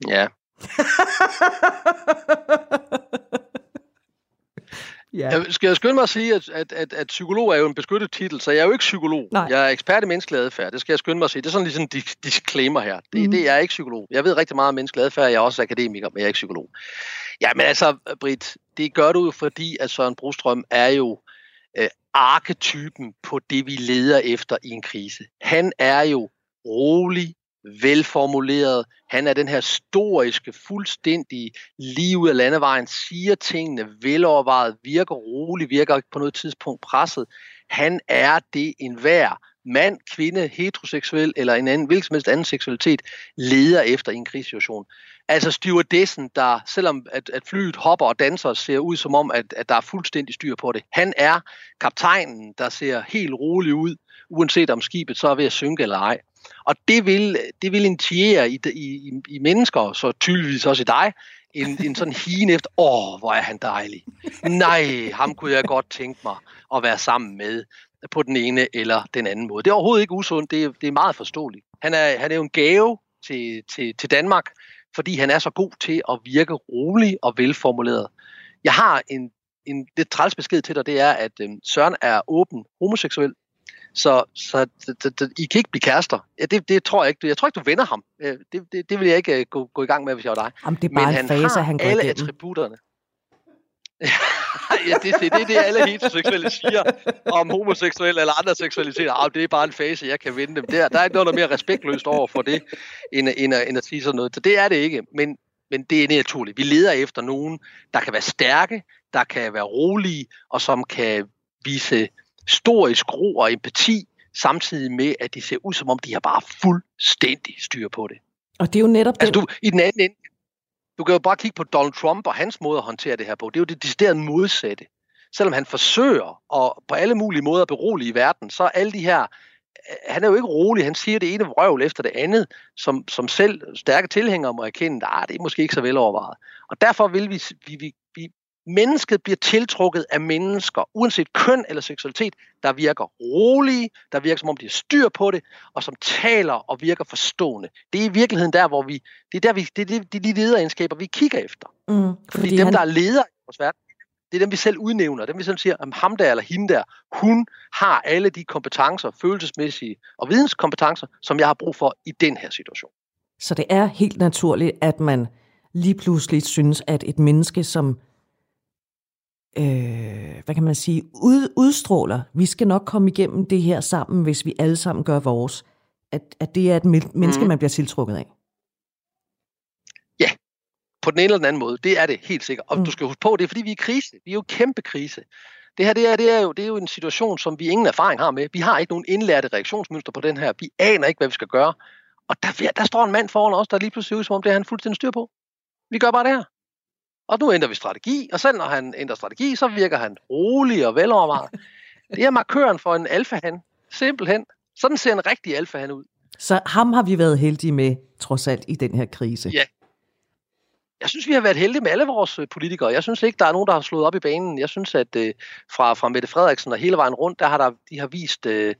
Ja. Ja. Jeg skal jeg skynde mig at sige, at, at, at, at psykolog er jo en beskyttet titel, så jeg er jo ikke psykolog. Nej. Jeg er ekspert i menneskelig adfærd. Det skal jeg skynde mig at sige. Det er sådan ligesom en disclaimer her. Det, mm. det er ikke psykolog. Jeg ved rigtig meget om menneskelig adfærd. Jeg er også akademiker, men jeg er ikke psykolog. Ja, men altså, Britt, det gør du jo, fordi at Søren Brostrøm er jo øh, arketypen på det, vi leder efter i en krise. Han er jo rolig, velformuleret. Han er den her historiske, fuldstændig lige ud af landevejen, siger tingene velovervejet, virker rolig, virker ikke på noget tidspunkt presset. Han er det enhver mand, kvinde, heteroseksuel eller en anden, hvilken som helst anden seksualitet leder efter i en krisesituation. Altså stewardessen, der selvom at, at flyet hopper og danser, ser ud som om, at, at der er fuldstændig styr på det. Han er kaptajnen, der ser helt rolig ud, uanset om skibet så er ved at synke eller ej. Og det vil, det vil initiere i, i, i mennesker, så tydeligvis også i dig, en, en sådan hien efter, åh, hvor er han dejlig. Nej, ham kunne jeg godt tænke mig at være sammen med på den ene eller den anden måde. Det er overhovedet ikke usundt, det er, det er meget forståeligt. Han er, han er jo en gave til, til, til Danmark, fordi han er så god til at virke rolig og velformuleret. Jeg har en, en lidt træls besked til dig, det er, at øh, Søren er åben homoseksuel, så, så det, det, I kan ikke blive kærester. Ja, det, det tror jeg ikke. Jeg tror ikke, du vender ham. Det, det, det vil jeg ikke øh, gå, gå i gang med, hvis jeg var dig. Jamen, det er bare Men en fase, han, han går alle igennem. attributterne. ja, det, det, det er det, alle heteroseksuelle siger om homoseksuelle eller andre seksualiteter. Ah, det er bare en fase, jeg kan vinde dem. Der, der er ikke noget, der er mere respektløst over for det, end, end, end at sige sådan noget. Så det er det ikke, men, men det er naturligt. Vi leder efter nogen, der kan være stærke, der kan være rolige, og som kan vise storisk ro og empati, samtidig med, at de ser ud som om, de har bare fuldstændig styr på det. Og det er jo netop altså, du, I den anden ende, du kan jo bare kigge på Donald Trump og hans måde at håndtere det her på. Det er jo det deciderede modsatte. Selvom han forsøger at på alle mulige måder berolige verden, så er alle de her han er jo ikke rolig, han siger det ene vrøvl efter det andet, som, som selv stærke tilhængere må erkende, at ah, det er måske ikke så velovervejet. Og derfor vil vi, vi, vi, vi mennesket bliver tiltrukket af mennesker, uanset køn eller seksualitet, der virker rolige, der virker som om de har styr på det, og som taler og virker forstående. Det er i virkeligheden der, hvor vi, det er, der, vi, det er de, de lederegenskaber, vi kigger efter. Mm, fordi, fordi dem, han... der er ledere i vores verden, det er dem, vi selv udnævner. Dem, vi selv siger, at ham der eller hende der, hun har alle de kompetencer, følelsesmæssige og videnskompetencer, som jeg har brug for i den her situation. Så det er helt naturligt, at man lige pludselig synes, at et menneske, som øh, hvad kan man sige, ud, udstråler, vi skal nok komme igennem det her sammen, hvis vi alle sammen gør vores, at, at det er et menneske, mm. man bliver tiltrukket af. på den ene eller den anden måde. Det er det helt sikkert. Og mm. du skal huske på, det er fordi, vi er i krise. Vi er jo kæmpe krise. Det her det er, det, er jo, det er jo en situation, som vi ingen erfaring har med. Vi har ikke nogen indlærte reaktionsmønster på den her. Vi aner ikke, hvad vi skal gøre. Og der, der står en mand foran os, der lige pludselig ser ud, som om det er han fuldstændig styr på. Vi gør bare det her. Og nu ændrer vi strategi, og selv når han ændrer strategi, så virker han rolig og velovervejet. Det er markøren for en alfahan. Simpelthen. Sådan ser en rigtig alfahan ud. Så ham har vi været heldige med, trods alt, i den her krise. Ja. Jeg synes, vi har været heldige med alle vores øh, politikere. Jeg synes ikke, der er nogen, der har slået op i banen. Jeg synes, at øh, fra, fra Mette Frederiksen og hele vejen rundt, der har der, de har vist øh,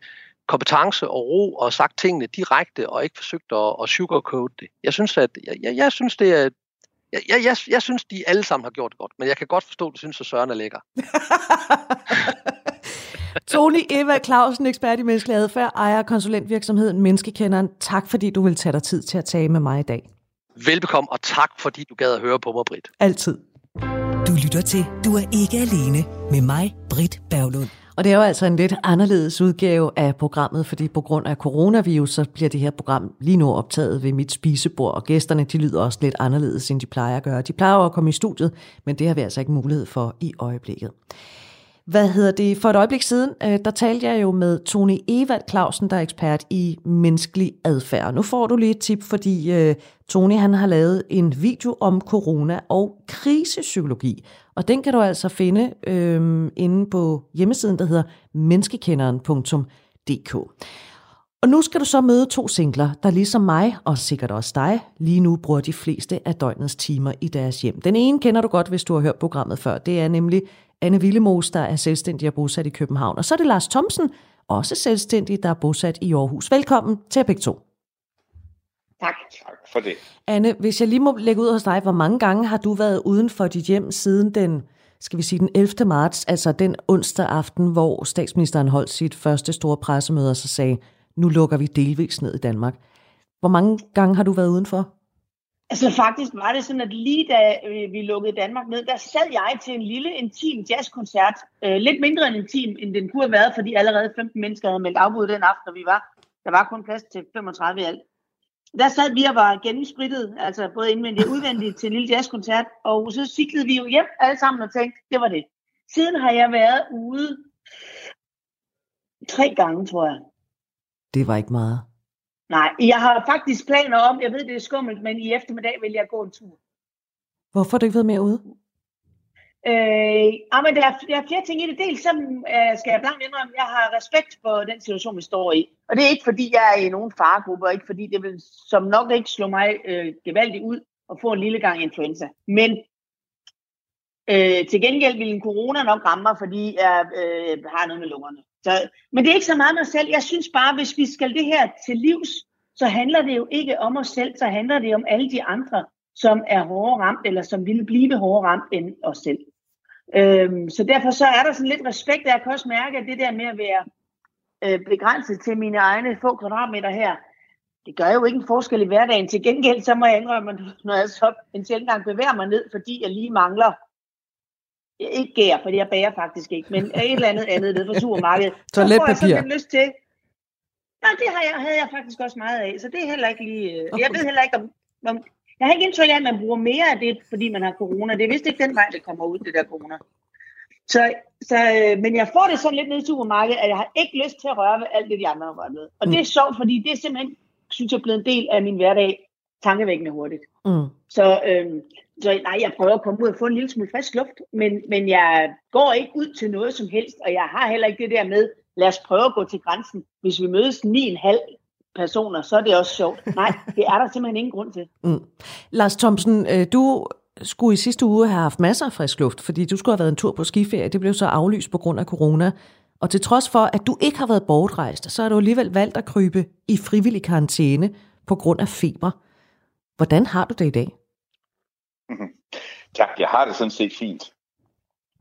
kompetence og ro og sagt tingene direkte og ikke forsøgt at, at sugarcoat det. Jeg synes, at jeg, jeg, jeg synes, det er jeg, jeg, jeg, jeg synes, de alle sammen har gjort det godt, men jeg kan godt forstå, at du synes, at Søren er lækker. Tony Eva Clausen, ekspert i menneskelig adfærd, ejer konsulentvirksomheden Menneskekenderen. Tak fordi du vil tage dig tid til at tale med mig i dag. Velbekomme, og tak fordi du gad at høre på mig, Britt. Altid. Du lytter til Du er ikke alene med mig, Britt Berglund. Og det er jo altså en lidt anderledes udgave af programmet, fordi på grund af coronavirus, så bliver det her program lige nu optaget ved mit spisebord, og gæsterne de lyder også lidt anderledes, end de plejer at gøre. De plejer at komme i studiet, men det har vi altså ikke mulighed for i øjeblikket. Hvad hedder det? For et øjeblik siden, øh, der talte jeg jo med Tony Evald Clausen, der er ekspert i menneskelig adfærd. Nu får du lige et tip, fordi øh, Tony han har lavet en video om corona og krisepsykologi. Og den kan du altså finde øh, inde på hjemmesiden, der hedder menneskekenderen.dk. Og nu skal du så møde to singler, der ligesom mig, og sikkert også dig, lige nu bruger de fleste af døgnets timer i deres hjem. Den ene kender du godt, hvis du har hørt programmet før. Det er nemlig Anne Villemos, der er selvstændig og bosat i København. Og så er det Lars Thomsen, også selvstændig, der er bosat i Aarhus. Velkommen til begge to. Tak. Tak for det. Anne, hvis jeg lige må lægge ud hos dig, hvor mange gange har du været uden for dit hjem siden den, skal vi sige, den 11. marts, altså den onsdag aften, hvor statsministeren holdt sit første store pressemøde og så sagde, nu lukker vi delvis ned i Danmark. Hvor mange gange har du været udenfor? Altså faktisk var det sådan, at lige da øh, vi lukkede Danmark ned, der sad jeg til en lille intim jazzkoncert. Øh, lidt mindre end intim, end den kunne have været, fordi allerede 15 mennesker havde meldt afbud den aften, vi var. Der var kun plads til 35 i alt. Der sad vi og var gennemsprittet, altså både indvendigt og udvendigt til en lille jazzkoncert, og så cyklede vi jo hjem alle sammen og tænkte, det var det. Siden har jeg været ude tre gange, tror jeg. Det var ikke meget. Nej, jeg har faktisk planer om, jeg ved det er skummelt, men i eftermiddag vil jeg gå en tur. Hvorfor har du ikke været mere ude? Øh, ja, men der, er, der er flere ting i det. Dels så øh, skal jeg blankt indrømme, jeg har respekt for den situation, vi står i. Og det er ikke, fordi jeg er i nogen faregruppe, og ikke fordi det vil som nok ikke slå mig øh, gevaldigt ud og få en lille gang influenza. Men øh, til gengæld vil en corona nok ramme mig, fordi jeg øh, har noget med lungerne. Så, men det er ikke så meget mig selv. Jeg synes bare, hvis vi skal det her til livs, så handler det jo ikke om os selv, så handler det om alle de andre, som er hårdere ramt, eller som ville blive hårdere ramt end os selv. Øhm, så derfor så er der sådan lidt respekt, jeg kan også mærke, at det der med at være øh, begrænset til mine egne få kvadratmeter her, det gør jo ikke en forskel i hverdagen. Til gengæld så må jeg indrømme, når jeg så en sjældent gang bevæger mig ned, fordi jeg lige mangler ikke gær, for jeg bager faktisk ikke, men et eller andet andet nede fra supermarkedet. Toiletpapir. Så får jeg sådan lyst til. Ja, det har jeg, havde jeg faktisk også meget af, så det er heller ikke lige... Øh, jeg ved heller ikke, om, om jeg har ikke indtryk af, at man bruger mere af det, fordi man har corona. Det er vist ikke den vej, det kommer ud, det der corona. Så, så, øh, men jeg får det sådan lidt ned i supermarkedet, at jeg har ikke lyst til at røre ved alt det, de andre har rørt med. Og mm. det er sjovt, fordi det er simpelthen, synes jeg, blevet en del af min hverdag, tankevækkende hurtigt. Mm. Så, øh, så nej, jeg prøver at komme ud og få en lille smule frisk luft, men, men jeg går ikke ud til noget som helst, og jeg har heller ikke det der med, lad os prøve at gå til grænsen. Hvis vi mødes 9,5 personer, så er det også sjovt. Nej, det er der simpelthen ingen grund til. Mm. Lars Thomsen, øh, du skulle i sidste uge have haft masser af frisk luft, fordi du skulle have været en tur på skiferie. Det blev så aflyst på grund af corona. Og til trods for, at du ikke har været bortrejst, så har du alligevel valgt at krybe i frivillig karantæne på grund af feber. Hvordan har du det i dag? Mm-hmm. Tak, jeg har det sådan set fint.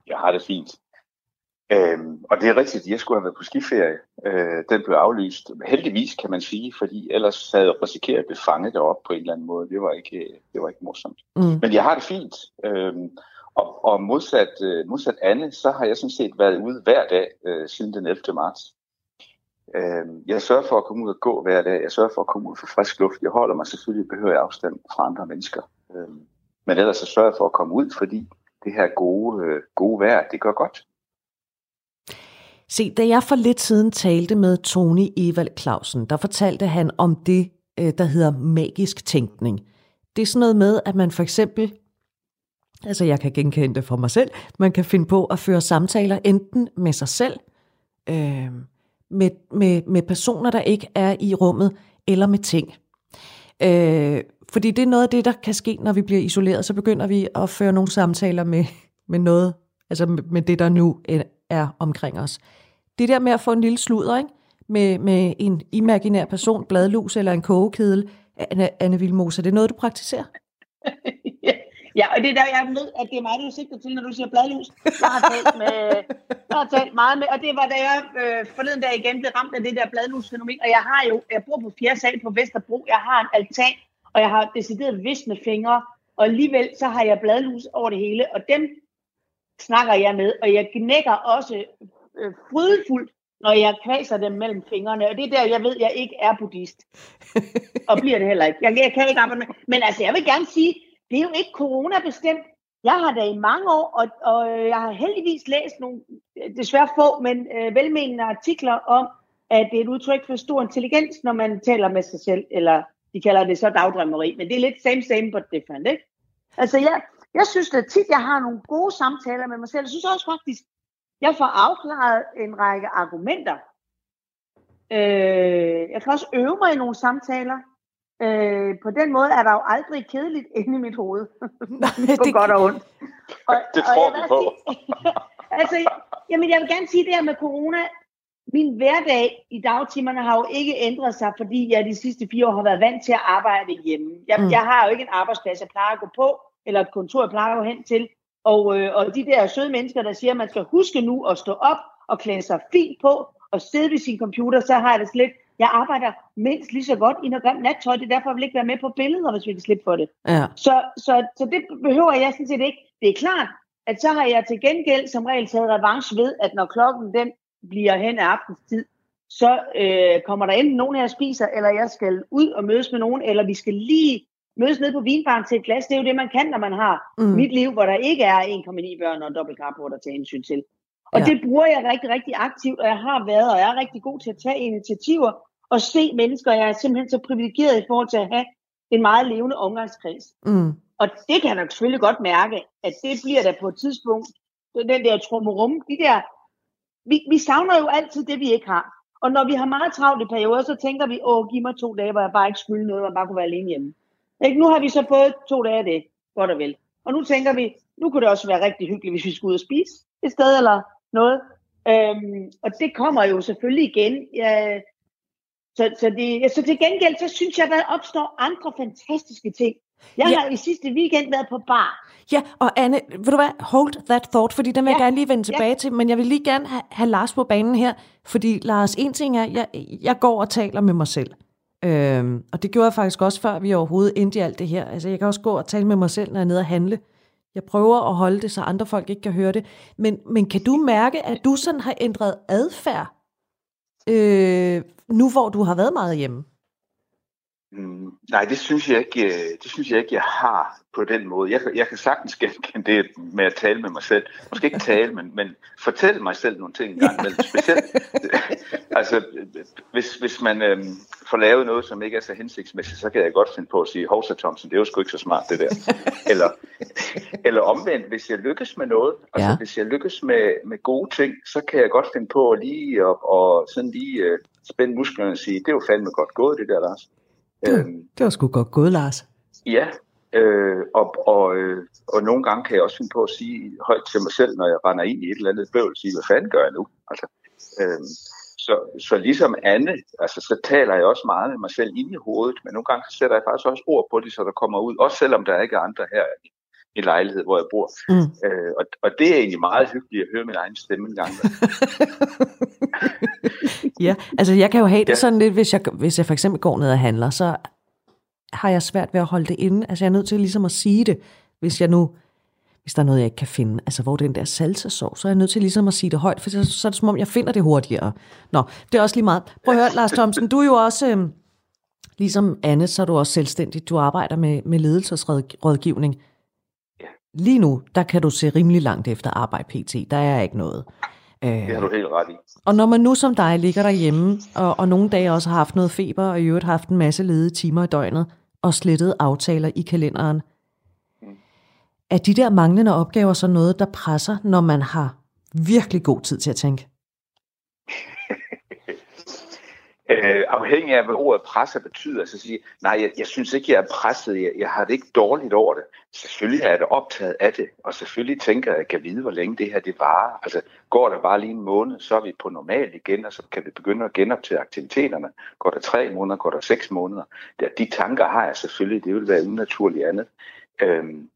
Jeg har det fint. Øhm, og det er rigtigt, at jeg skulle have været på skiferie. Øh, den blev aflyst. Heldigvis kan man sige, fordi ellers havde jeg risikeret at blive fanget deroppe på en eller anden måde. Det var ikke, det var ikke morsomt. Mm. Men jeg har det fint. Øhm, og, og modsat, øh, modsat Anne, så har jeg sådan set været ude hver dag øh, siden den 11. marts. Øhm, jeg sørger for at komme ud og gå hver dag. Jeg sørger for at komme ud for frisk luft. Jeg holder mig selvfølgelig behørig afstand fra andre mennesker. Øhm, men ellers så sørge for at komme ud, fordi det her gode, øh, gode vejr, det gør godt. Se, da jeg for lidt siden talte med Tony Evald Clausen, der fortalte han om det, øh, der hedder magisk tænkning. Det er sådan noget med, at man for eksempel, altså jeg kan genkende det for mig selv, man kan finde på at føre samtaler enten med sig selv, øh, med, med, med personer, der ikke er i rummet, eller med ting. Øh, fordi det er noget af det, der kan ske, når vi bliver isoleret. Så begynder vi at føre nogle samtaler med, med noget, altså med, med det, der nu er omkring os. Det der med at få en lille sludder, ikke? Med, med en imaginær person, bladlus eller en kogekedel, Anne, Anne Vilmose, det er noget, du praktiserer? Ja, og det er der, jeg ved, at det er mig, du sigter til, når du siger bladlus. Jeg har talt, med, jeg har talt meget med, og det var da jeg øh, forleden dag igen blev ramt af det der bladlusfænomen, og jeg har jo, jeg bor på fjerde sal på Vesterbro, jeg har en altan, og jeg har decideret visne fingre, og alligevel så har jeg bladlus over det hele, og dem snakker jeg med, og jeg knækker også øh, frydefuldt, når jeg kvaser dem mellem fingrene, og det er der, jeg ved, jeg ikke er buddhist. og bliver det heller ikke. Jeg, jeg kan ikke arbejde med. Men altså, jeg vil gerne sige, det er jo ikke corona-bestemt. Jeg har da i mange år, og, og jeg har heldigvis læst nogle, desværre få, men øh, velmenende artikler om, at det er et udtryk for stor intelligens, når man taler med sig selv, eller de kalder det så dagdrømmeri, men det er lidt same, same, but different, ikke? Altså, jeg, jeg synes at tit, jeg har nogle gode samtaler med mig selv. Jeg synes også faktisk, jeg får afklaret en række argumenter. Øh, jeg kan også øve mig i nogle samtaler. Øh, på den måde er der jo aldrig kedeligt inde i mit hoved. på det, godt og ondt. Og, det tror vi på. altså, jamen, jeg vil gerne sige det her med corona. Min hverdag i dagtimerne har jo ikke ændret sig, fordi jeg de sidste fire år har været vant til at arbejde hjemme. Jeg, mm. jeg har jo ikke en arbejdsplads, jeg plejer at gå på, eller et kontor, jeg plejer hen til. Og, øh, og de der søde mennesker, der siger, at man skal huske nu at stå op og klæde sig fint på og sidde ved sin computer, så har jeg det slet jeg arbejder mindst lige så godt i noget grimt nattøj, det er derfor, jeg vil ikke være med på billeder, hvis vi kan slippe for det. Ja. Så, så, så det behøver jeg sådan set ikke. Det er klart, at så har jeg til gengæld som regel taget revanche ved, at når klokken den bliver hen af aftenstid, så øh, kommer der enten nogen her og spiser, eller jeg skal ud og mødes med nogen, eller vi skal lige mødes ned på vinbaren til et glas. Det er jo det, man kan, når man har mm. mit liv, hvor der ikke er 1,9 børn og dobbelt carport at tage hensyn til. Og ja. det bruger jeg rigtig, rigtig aktivt, og jeg har været, og jeg er rigtig god til at tage initiativer og se mennesker. Jeg er simpelthen så privilegeret i forhold til at have en meget levende omgangskreds. Mm. Og det kan jeg selvfølgelig godt mærke, at det bliver der på et tidspunkt, den der trummerum, de der, vi, vi savner jo altid det, vi ikke har. Og når vi har meget travlt i perioder, så tænker vi, åh, giv mig to dage, hvor jeg bare ikke skylder noget, og bare kunne være alene hjemme. Ikke? Nu har vi så fået to dage af det, godt og vel. Og nu tænker vi, nu kunne det også være rigtig hyggeligt, hvis vi skulle ud og spise et sted eller noget. Øhm, og det kommer jo selvfølgelig igen. Jeg, så, så, det, så til gengæld, så synes jeg, der opstår andre fantastiske ting. Jeg ja. har i sidste weekend været på bar. Ja, og Anne, vil du hvad, hold that thought, fordi den vil ja. jeg gerne lige vende tilbage ja. til, men jeg vil lige gerne have, have Lars på banen her, fordi Lars, en ting er, jeg, jeg går og taler med mig selv. Øhm, og det gjorde jeg faktisk også, før vi overhovedet endte i alt det her. Altså, jeg kan også gå og tale med mig selv, når jeg er nede og handle. Jeg prøver at holde det, så andre folk ikke kan høre det. Men, men kan du mærke, at du sådan har ændret adfærd, øh, nu hvor du har været meget hjemme? Mm, nej, det synes jeg ikke, øh, det synes jeg ikke, jeg har på den måde. Jeg, jeg kan sagtens genkende det med at tale med mig selv. Måske ikke tale, men, men fortælle mig selv nogle ting en gang imellem. Specielt, altså, hvis, hvis man øhm, får lavet noget, som ikke er så hensigtsmæssigt, så kan jeg godt finde på at sige, Hovsa Thomsen, det er jo sgu ikke så smart det der. eller, eller omvendt, hvis jeg lykkes med noget, altså ja. hvis jeg lykkes med, med gode ting, så kan jeg godt finde på at lige og, og sådan lige uh, spænde musklerne og sige, det er jo fandme godt gået det der, Lars. Det, øhm, det var sgu godt gået, Lars. Ja, øh, og, og, øh, og nogle gange kan jeg også finde på at sige højt til mig selv, når jeg render ind i et eller andet bøvl, sige, hvad fanden gør jeg nu? Altså, øh, så, så ligesom Anne, altså, så taler jeg også meget med mig selv ind i hovedet, men nogle gange sætter jeg faktisk også ord på det, så der kommer ud, også selvom der ikke er andre her i lejlighed, hvor jeg bor. Mm. Øh, og, og det er egentlig meget hyggeligt at høre min egen stemme en gang. ja, altså jeg kan jo have det ja. sådan lidt, hvis jeg, hvis jeg for eksempel går ned og handler, så har jeg svært ved at holde det inde. Altså jeg er nødt til ligesom at sige det, hvis jeg nu hvis der er noget, jeg ikke kan finde, altså hvor den der salsa-sovs, så er jeg nødt til ligesom at sige det højt, for så, så er det som om, jeg finder det hurtigere. Nå, det er også lige meget. Prøv at høre, Lars Thomsen, du er jo også, øh, ligesom Anne, så er du også selvstændig. Du arbejder med, med ledelsesrådgivning. lige nu, der kan du se rimelig langt efter arbejde pt. Der er ikke noget. Det har du helt ret i. Og når man nu som dig ligger derhjemme, og, og nogle dage også har haft noget feber, og i øvrigt haft en masse ledige timer i døgnet, og slettet aftaler i kalenderen, er de der manglende opgaver så noget, der presser, når man har virkelig god tid til at tænke? Øh, afhængig af, hvad ordet presser betyder, så sige, nej, jeg, jeg synes ikke, jeg er presset, jeg, jeg har det ikke dårligt over det. Selvfølgelig er jeg da optaget af det, og selvfølgelig tænker jeg, at jeg kan vide, hvor længe det her det varer. Altså, går der bare lige en måned, så er vi på normal igen, og så kan vi begynde at genoptage aktiviteterne. Går der tre måneder, går der seks måneder. De tanker har jeg selvfølgelig, det vil være unaturligt andet. Øhm,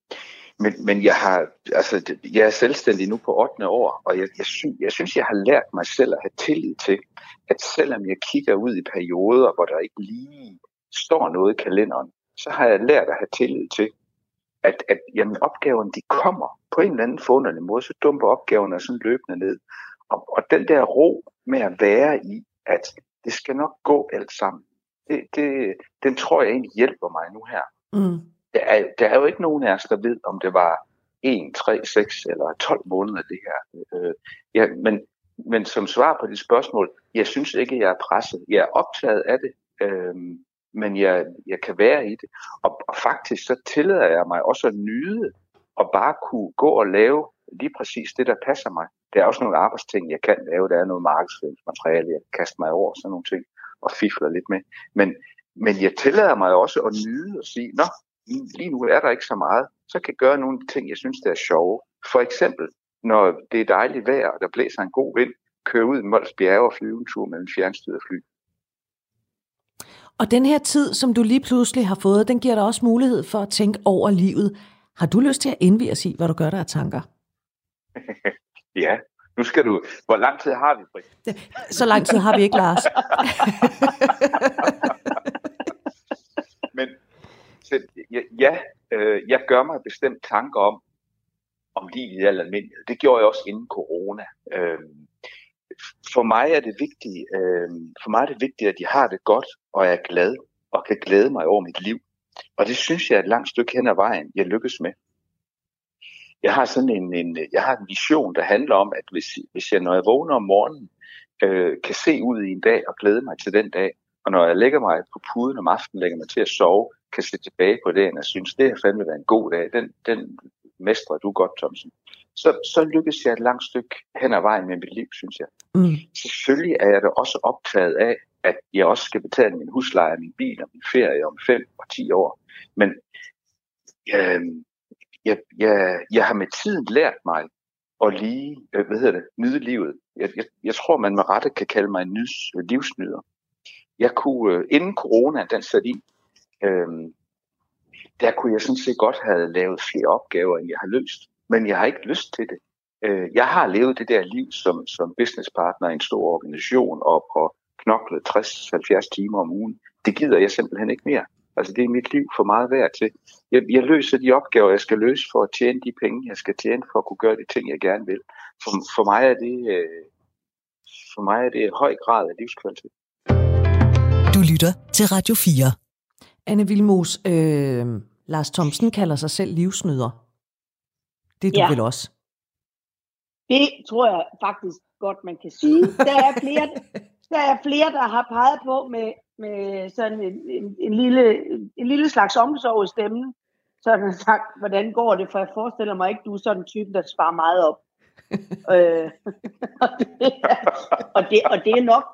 men, men jeg, har, altså, jeg er selvstændig nu på 8. år, og jeg, jeg, synes, jeg synes, jeg har lært mig selv at have tillid til, at selvom jeg kigger ud i perioder, hvor der ikke lige står noget i kalenderen, så har jeg lært at have tillid til, at, at jamen, opgaverne de kommer på en eller anden forunderlig måde, så dumper opgaverne sådan løbende ned. Og, og den der ro med at være i, at det skal nok gå alt sammen, det, det, den tror jeg egentlig hjælper mig nu her. Mm der er, der er jo ikke nogen af os, der ved, om det var 1, 3, 6 eller 12 måneder det her. Øh, ja, men, men som svar på dit spørgsmål, jeg synes ikke, jeg er presset. Jeg er optaget af det, øh, men jeg, jeg kan være i det. Og, og faktisk så tillader jeg mig også at nyde og bare kunne gå og lave lige præcis det, der passer mig. Der er også nogle arbejdsting, jeg kan lave. Der er noget markedsføringsmateriale, jeg kan kaste mig over, sådan nogle ting, og fifler lidt med. Men, men jeg tillader mig også at nyde og sige, nå, lige nu er der ikke så meget, så kan jeg gøre nogle ting, jeg synes, der er sjove. For eksempel, når det er dejligt vejr, og der blæser en god vind, køre ud i Mols Bjerge og flyve en tur med en fjernstyret fly. Og den her tid, som du lige pludselig har fået, den giver dig også mulighed for at tænke over livet. Har du lyst til at indvige os i, hvad du gør der af tanker? ja, nu skal du... Hvor lang tid har vi, Britt? Så lang tid har vi ikke, Lars. så ja, øh, jeg gør mig bestemt tanker om, om livet i al almindelighed. Det gjorde jeg også inden corona. Øh, for mig er det vigtigt, øh, for mig er det vigtigt, at jeg har det godt, og er glad, og kan glæde mig over mit liv. Og det synes jeg er et langt stykke hen ad vejen, jeg lykkes med. Jeg har sådan en, en, jeg har en vision, der handler om, at hvis, hvis jeg, når jeg vågner om morgenen, øh, kan se ud i en dag og glæde mig til den dag, og når jeg lægger mig på puden om aftenen, lægger mig til at sove, kan se tilbage på det, og synes, det har fandme været en god dag. Den, den mestrer du godt, Thomsen. Så, så lykkes jeg et langt stykke hen ad vejen med mit liv, synes jeg. Mm. Selvfølgelig er jeg da også optaget af, at jeg også skal betale min husleje, min bil og min ferie om 5 og 10 år. Men øh, jeg, jeg, jeg har med tiden lært mig at lige, øh, hvad hedder det, nyde livet. Jeg, jeg, jeg tror, man med rette kan kalde mig en nys, livsnyder. Jeg kunne, øh, inden corona den satte ind, øh, der kunne jeg sådan set godt have lavet flere opgaver, end jeg har løst. Men jeg har ikke lyst til det. Øh, jeg har levet det der liv som, som businesspartner i en stor organisation og, og knoklet 60-70 timer om ugen. Det gider jeg simpelthen ikke mere. Altså det er mit liv for meget værd til. Jeg, jeg løser de opgaver, jeg skal løse for at tjene de penge, jeg skal tjene for at kunne gøre de ting, jeg gerne vil. For, for mig er det, øh, for mig er det høj grad af livskvalitet. Du lytter til Radio 4. Anne Vilmos, øh, Lars Thomsen kalder sig selv livsnyder. Det er du ja. vel også? Det tror jeg faktisk godt, man kan sige. Der er flere, der, er flere, der har peget på med, med sådan en, en, en, lille, en lille slags omsorg i stemmen. Så har sagt, hvordan går det? For jeg forestiller mig ikke, du er sådan en type, der sparer meget op. øh, og, det er, og, det, og det er nok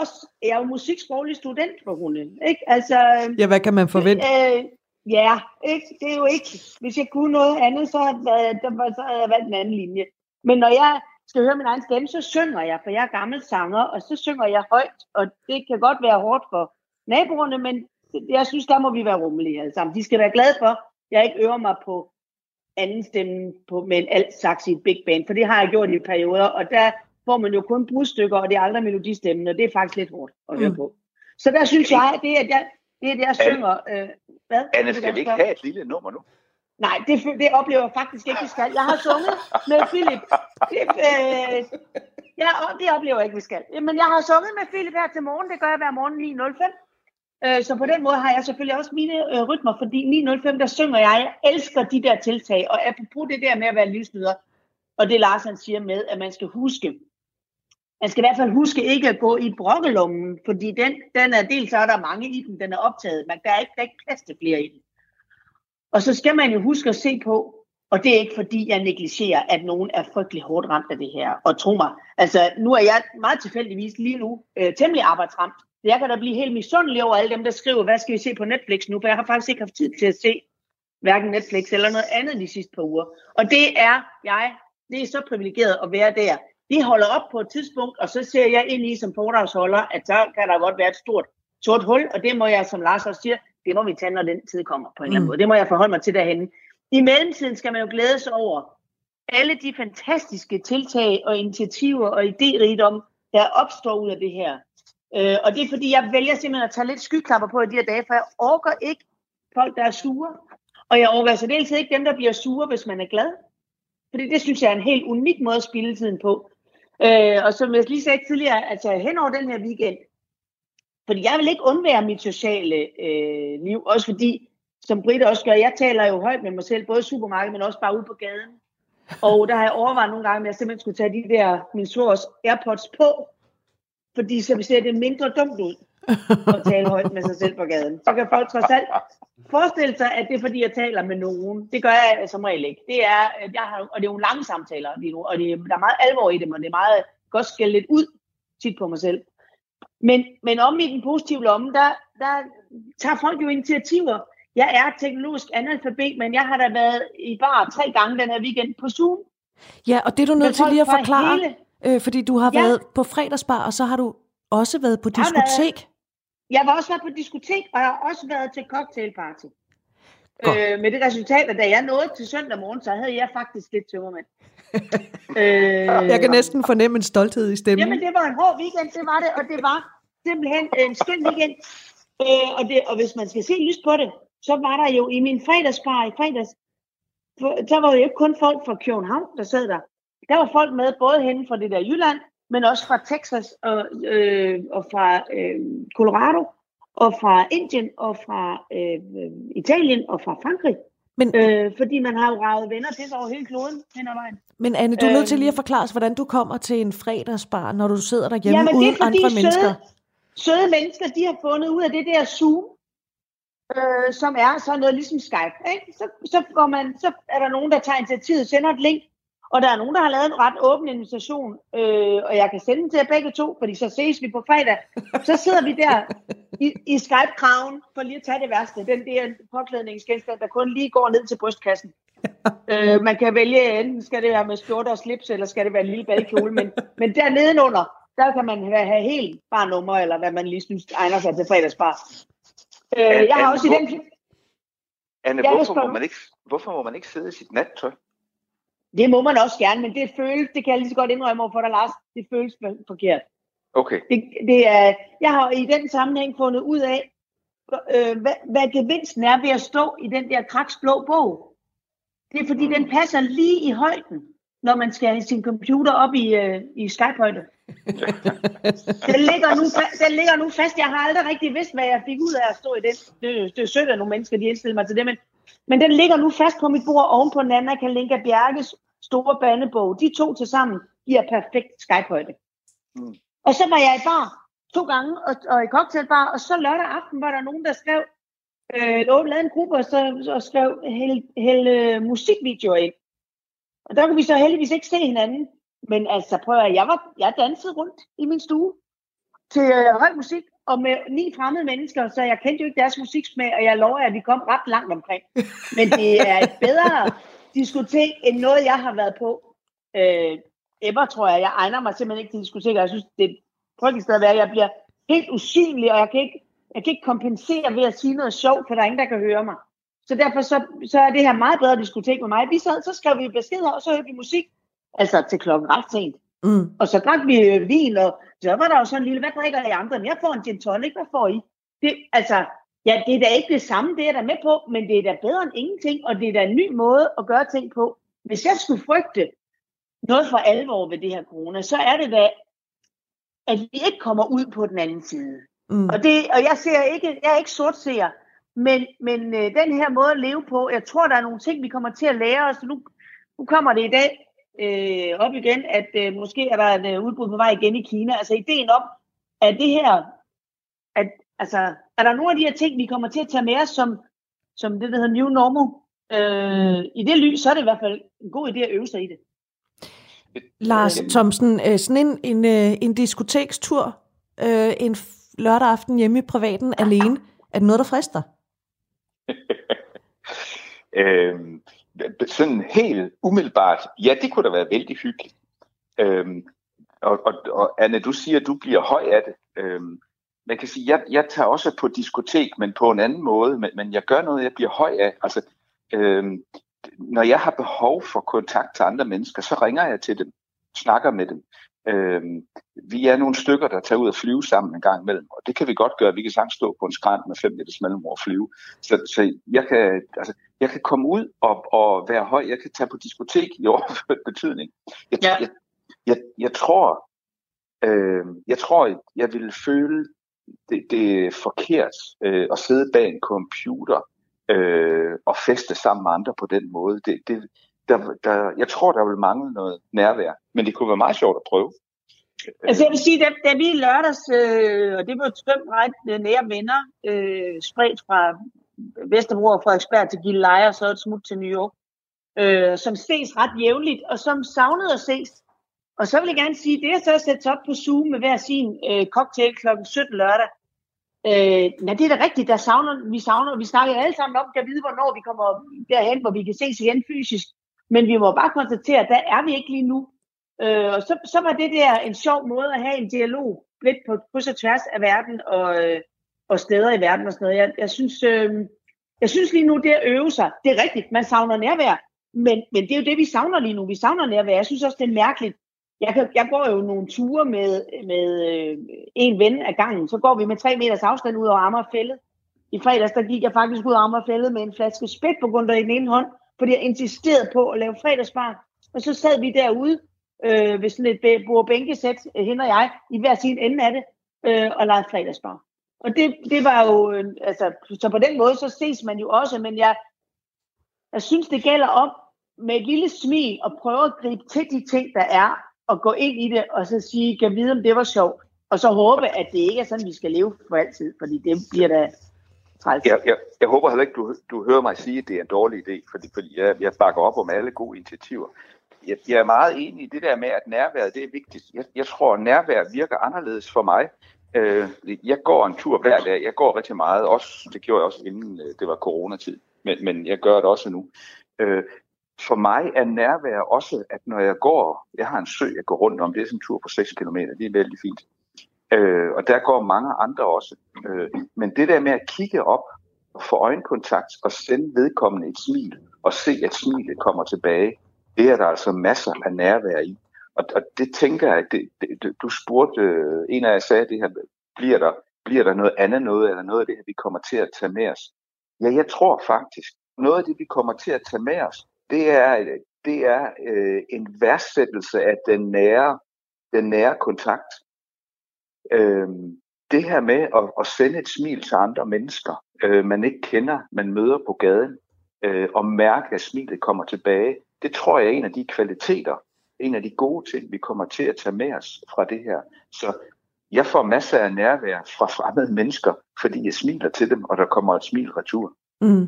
også, jeg er jo musiksproglig student for hunden, ikke? Altså, ja, hvad kan man forvente? Øh, ja, ikke? det er jo ikke, hvis jeg kunne noget andet, så havde, jeg, så havde jeg valgt en anden linje. Men når jeg skal høre min egen stemme, så synger jeg, for jeg er gammel sanger, og så synger jeg højt, og det kan godt være hårdt for naboerne, men jeg synes, der må vi være rummelige alle sammen. De skal være glade for, at jeg ikke øver mig på anden stemme på, med en alt sagt i et big band, for det har jeg gjort i perioder, og der får man jo kun brudstykker, og det er aldrig melodistemmen, og det er faktisk lidt hårdt at høre mm. på. Så der synes jeg, det er, at jeg, det er, at jeg synger... Øh, hvad? Anne, skal vi ikke have et lille nummer nu? Nej, det, det oplever jeg faktisk ikke, vi skal. Jeg har sunget med Philip. Det, øh, ja, det oplever jeg ikke, vi skal. Men jeg har sunget med Philip her til morgen. Det gør jeg hver morgen 9.05. Øh, så på den måde har jeg selvfølgelig også mine øh, rytmer, fordi 9.05, der synger jeg, jeg elsker de der tiltag, og apropos det der med at være lysnyder, og det Lars han siger med, at man skal huske, man skal i hvert fald huske ikke at gå i brokkelommen, fordi den, den er dels så er der mange i den, den er optaget, men der er ikke, der er ikke plads til flere i den. Og så skal man jo huske at se på, og det er ikke fordi, jeg negligerer, at nogen er frygtelig hårdt ramt af det her. Og tro mig, altså nu er jeg meget tilfældigvis lige nu øh, temmelig arbejdsramt. Jeg kan da blive helt misundelig over alle dem, der skriver, hvad skal vi se på Netflix nu? For jeg har faktisk ikke haft tid til at se hverken Netflix eller noget andet de sidste par uger. Og det er jeg, det er så privilegeret at være der. Vi holder op på et tidspunkt, og så ser jeg ind i som foredragsholder, at så kan der godt være et stort sort hul, og det må jeg, som Lars også siger, det må vi tage, når den tid kommer på en mm. eller anden mm. måde. Det må jeg forholde mig til derhen. I mellemtiden skal man jo glæde sig over alle de fantastiske tiltag og initiativer og idérigdom, der opstår ud af det her. Øh, og det er fordi, jeg vælger simpelthen at tage lidt skyklapper på i de her dage, for jeg orker ikke folk, der er sure. Og jeg orker så dels ikke dem, der bliver sure, hvis man er glad. Fordi det synes jeg er en helt unik måde at spille tiden på. Øh, og som jeg lige sagde tidligere, altså hen over den her weekend, fordi jeg vil ikke undvære mit sociale øh, liv, også fordi, som Britt også gør, jeg taler jo højt med mig selv, både i supermarkedet, men også bare ude på gaden. Og der har jeg overvejet nogle gange, at jeg simpelthen skulle tage de der, min svors Airpods på, fordi så ser det mindre dumt ud at tale højt med sig selv på gaden. Så kan folk trods alt forestille sig, at det er fordi, jeg taler med nogen. Det gør jeg som regel ikke. Det er, jeg har, og det er jo lange samtaler lige nu, og det, der er meget alvor i dem, og det er meget godt skælde lidt ud tit på mig selv. Men, men om i den positive lomme, der, der tager folk jo initiativer. Jeg er teknologisk analfabet, men jeg har da været i bare tre gange den her weekend på Zoom. Ja, og det er du nødt til lige at forklare, hele... øh, fordi du har ja. været på fredagsbar, og så har du også været på diskotek. Jeg, har også været på diskotek, og jeg har også været til cocktailparty. Øh, med det resultat, at da jeg nåede til søndag morgen, så havde jeg faktisk lidt tømmermænd. øh, jeg kan næsten fornemme en stolthed i stemmen. Jamen, det var en hård weekend, det var det, og det var simpelthen en skøn weekend. Øh, og, det, og hvis man skal se lyst på det, så var der jo i min fredagsbar i fredags, der var jo ikke kun folk fra København, der sad der. Der var folk med, både henne fra det der Jylland, men også fra Texas og, øh, og fra øh, Colorado, og fra Indien og fra øh, Italien og fra Frankrig. Men, øh, fordi man har jo ravet venner til sig over hele kloden hen ad vejen. Men Anne, du er nødt til lige at øhm. forklare os, hvordan du kommer til en fredagsbar, når du sidder derhjemme Jamen, uden andre søde, mennesker. Søde mennesker, de har fundet ud af det der Zoom, øh, som er sådan noget ligesom Skype. Ikke? Så, så, går man, så er der nogen, der tager initiativet, sender et link, og der er nogen, der har lavet en ret åben invitation, øh, og jeg kan sende den til jer begge to, fordi så ses vi på fredag. Så sidder vi der i, i Skype-kraven, for lige at tage det værste. Den der påklædningsgenstand, der kun lige går ned til brystkassen. øh, man kan vælge, enten skal det være med skjorte og slips, eller skal det være en lille balkjole, men, men der nedenunder, der kan man have, have helt bare nummer, eller hvad man lige synes egner sig til fredagsbar. Øh, jeg har også i den... Anne, hvorfor, må man ikke, hvorfor må man ikke sidde i sit nattøj? Det må man også gerne, men det føles, det kan jeg lige så godt indrømme over for dig, Lars, det føles forkert. Okay. Det, det er, jeg har i den sammenhæng fundet ud af, øh, hvad, hvad gevinsten er ved at stå i den der kraksblå bog. Det er fordi, mm. den passer lige i højden, når man skal have sin computer op i, øh, i Skype-højde. den, ligger nu, den ligger nu fast. Jeg har aldrig rigtig vidst, hvad jeg fik ud af at stå i den. Det, det er sødt, at nogle mennesker de indstiller mig til det, men, men den ligger nu fast på mit bord oven på Nana Kalinka Bjerkes store bandebog. De to til sammen giver perfekt Skype-højde. Mm. Og så var jeg i bar to gange, og, og i cocktailbar, og så lørdag aften var der nogen, der skrev, øh, lavede en gruppe, og, så, og skrev hele, hele øh, musikvideoer ind. Og der kunne vi så heldigvis ikke se hinanden. Men altså, prøv at jeg, var, jeg dansede rundt i min stue til øh, høj musik, og med ni fremmede mennesker, så jeg kendte jo ikke deres musiksmag, og jeg lover, at vi kom ret langt omkring. Men det er et bedre diskotek, end noget, jeg har været på. Øh, ever, tror jeg. Jeg egner mig simpelthen ikke til diskoteker. Jeg synes, det er et frygteligt sted at være. Jeg bliver helt usynlig, og jeg kan ikke, jeg kan ikke kompensere ved at sige noget sjovt, for der er ingen, der kan høre mig. Så derfor så, så er det her meget bedre diskotek med mig. Vi sad, så skrev vi beskeder, og så hørte vi musik. Altså til klokken ret sent. Mm. Og så drak vi øh, vin, og så var der jo sådan en lille, hvad drikker I andre? Jeg får en gin tonic, hvad får I? Det, altså, ja, det er da ikke det samme, det er da med på, men det er da bedre end ingenting, og det er da en ny måde at gøre ting på. Hvis jeg skulle frygte noget for alvor ved det her corona, så er det da, at vi ikke kommer ud på den anden side. Mm. Og, det, og jeg ser ikke, jeg er ikke sortseer, men, men øh, den her måde at leve på, jeg tror, der er nogle ting, vi kommer til at lære os. Nu, nu kommer det i dag øh, op igen, at øh, måske er der et øh, udbrud på vej igen i Kina. Altså ideen om, at det her, at, altså, er der nogle af de her ting, vi kommer til at tage med os, som, som det, der hedder new normal, øh, i det lys, så er det i hvert fald en god idé at øve sig i det. Lars Thomsen, øh, sådan en, en, øh, en diskotekstur, øh, en lørdag aften hjemme i privaten alene, er det noget, der frister? øhm, sådan helt umiddelbart, ja, det kunne da være vældig hyggeligt. Øhm, og, og, og Anne, du siger, at du bliver høj af det. Øhm, man kan sige, jeg, jeg tager også på diskotek, men på en anden måde, men, men jeg gør noget, jeg bliver høj af. Altså, øhm, når jeg har behov for kontakt til andre mennesker, så ringer jeg til dem, snakker med dem. Øhm, vi er nogle stykker, der tager ud og flyve sammen en gang imellem, og det kan vi godt gøre. Vi kan sagtens stå på en skrant med fem meters mellemrum og flyve. Så, så jeg, kan, altså, jeg kan komme ud og, og være høj. Jeg kan tage på diskotek i overført betydning. Jeg, ja. jeg, jeg, jeg tror, øh, jeg tror, jeg ville føle det, det er forkert øh, at sidde bag en computer øh, og feste sammen med andre på den måde. Det, det, der, der, jeg tror, der vil mangle noget nærvær, men det kunne være meget sjovt at prøve. Altså jeg vil sige, da, da vi lørdags, øh, og det var fem ret øh, nære venner, øh, spredt fra Vesterbro og Frederiksberg til Gilleleje og så et smut til New York, øh, som ses ret jævnligt, og som savnede at ses. Og så vil jeg gerne sige, det er så at sætte op på Zoom med hver sin øh, cocktail kl. 17 lørdag. Øh, nej, det er da rigtigt, der savner, vi savner, vi snakker alle sammen om, at vide, hvornår vi kommer derhen, hvor vi kan ses igen fysisk. Men vi må bare konstatere, at der er vi ikke lige nu. Øh, og så, så var det der en sjov måde at have en dialog lidt på kryds og tværs af verden og, øh, og steder i verden og sådan noget. Jeg, jeg, synes, øh, jeg synes lige nu, det at øve sig, det er rigtigt, man savner nærvær, men, men det er jo det, vi savner lige nu. Vi savner nærvær. Jeg synes også, det er mærkeligt. Jeg, kan, jeg går jo nogle ture med, med øh, en ven af gangen. Så går vi med tre meters afstand ud over Amagerfællet. I fredags, der gik jeg faktisk ud af Amagerfællet med en flaske spæt på grund af i den ene hånd, fordi jeg insisterede på at lave fredagsbar. Og så sad vi derude øh, ved sådan et bordbænkesæt, øh, hende og jeg, i hver sin ende af det, øh, og legede fredagsbar. Og det, det var jo, øh, altså, så på den måde, så ses man jo også, men jeg, jeg synes, det gælder om med et lille smil at prøve at gribe til de ting, der er, og gå ind i det, og så sige, kan vide, om det var sjovt, og så håbe, at det ikke er sådan, vi skal leve for altid, fordi det bliver da træls. Jeg, jeg, jeg håber heller ikke, du, du hører mig sige, at det er en dårlig idé, fordi, fordi jeg, jeg bakker op om alle gode initiativer. Jeg, jeg er meget enig i det der med, at nærværet det er vigtigt. Jeg, jeg tror, at nærvær virker anderledes for mig. Øh, jeg går en tur hver dag. Jeg går rigtig meget. Også, det gjorde jeg også inden øh, det var coronatid. Men, men jeg gør det også nu. Øh, for mig er nærvær også, at når jeg går, jeg har en sø, jeg går rundt om, det er sådan en tur på 6 km, det er vældig fint. Øh, og der går mange andre også. Øh, men det der med at kigge op og få øjenkontakt og sende vedkommende et smil og se, at smilet kommer tilbage, det er der altså masser af nærvær i. Og, og det tænker jeg, det, det, du spurgte, øh, en af jer sagde det her, bliver der, bliver der noget andet noget, eller noget af det her, vi kommer til at tage med os? Ja, jeg tror faktisk, noget af det, vi kommer til at tage med os, det er, det er øh, en værdsættelse af den nære, den nære kontakt. Øh, det her med at, at sende et smil til andre mennesker, øh, man ikke kender, man møder på gaden, øh, og mærke, at smilet kommer tilbage, det tror jeg er en af de kvaliteter, en af de gode ting, vi kommer til at tage med os fra det her. Så jeg får masser af nærvær fra fremmede mennesker, fordi jeg smiler til dem, og der kommer et smil retur. Mm.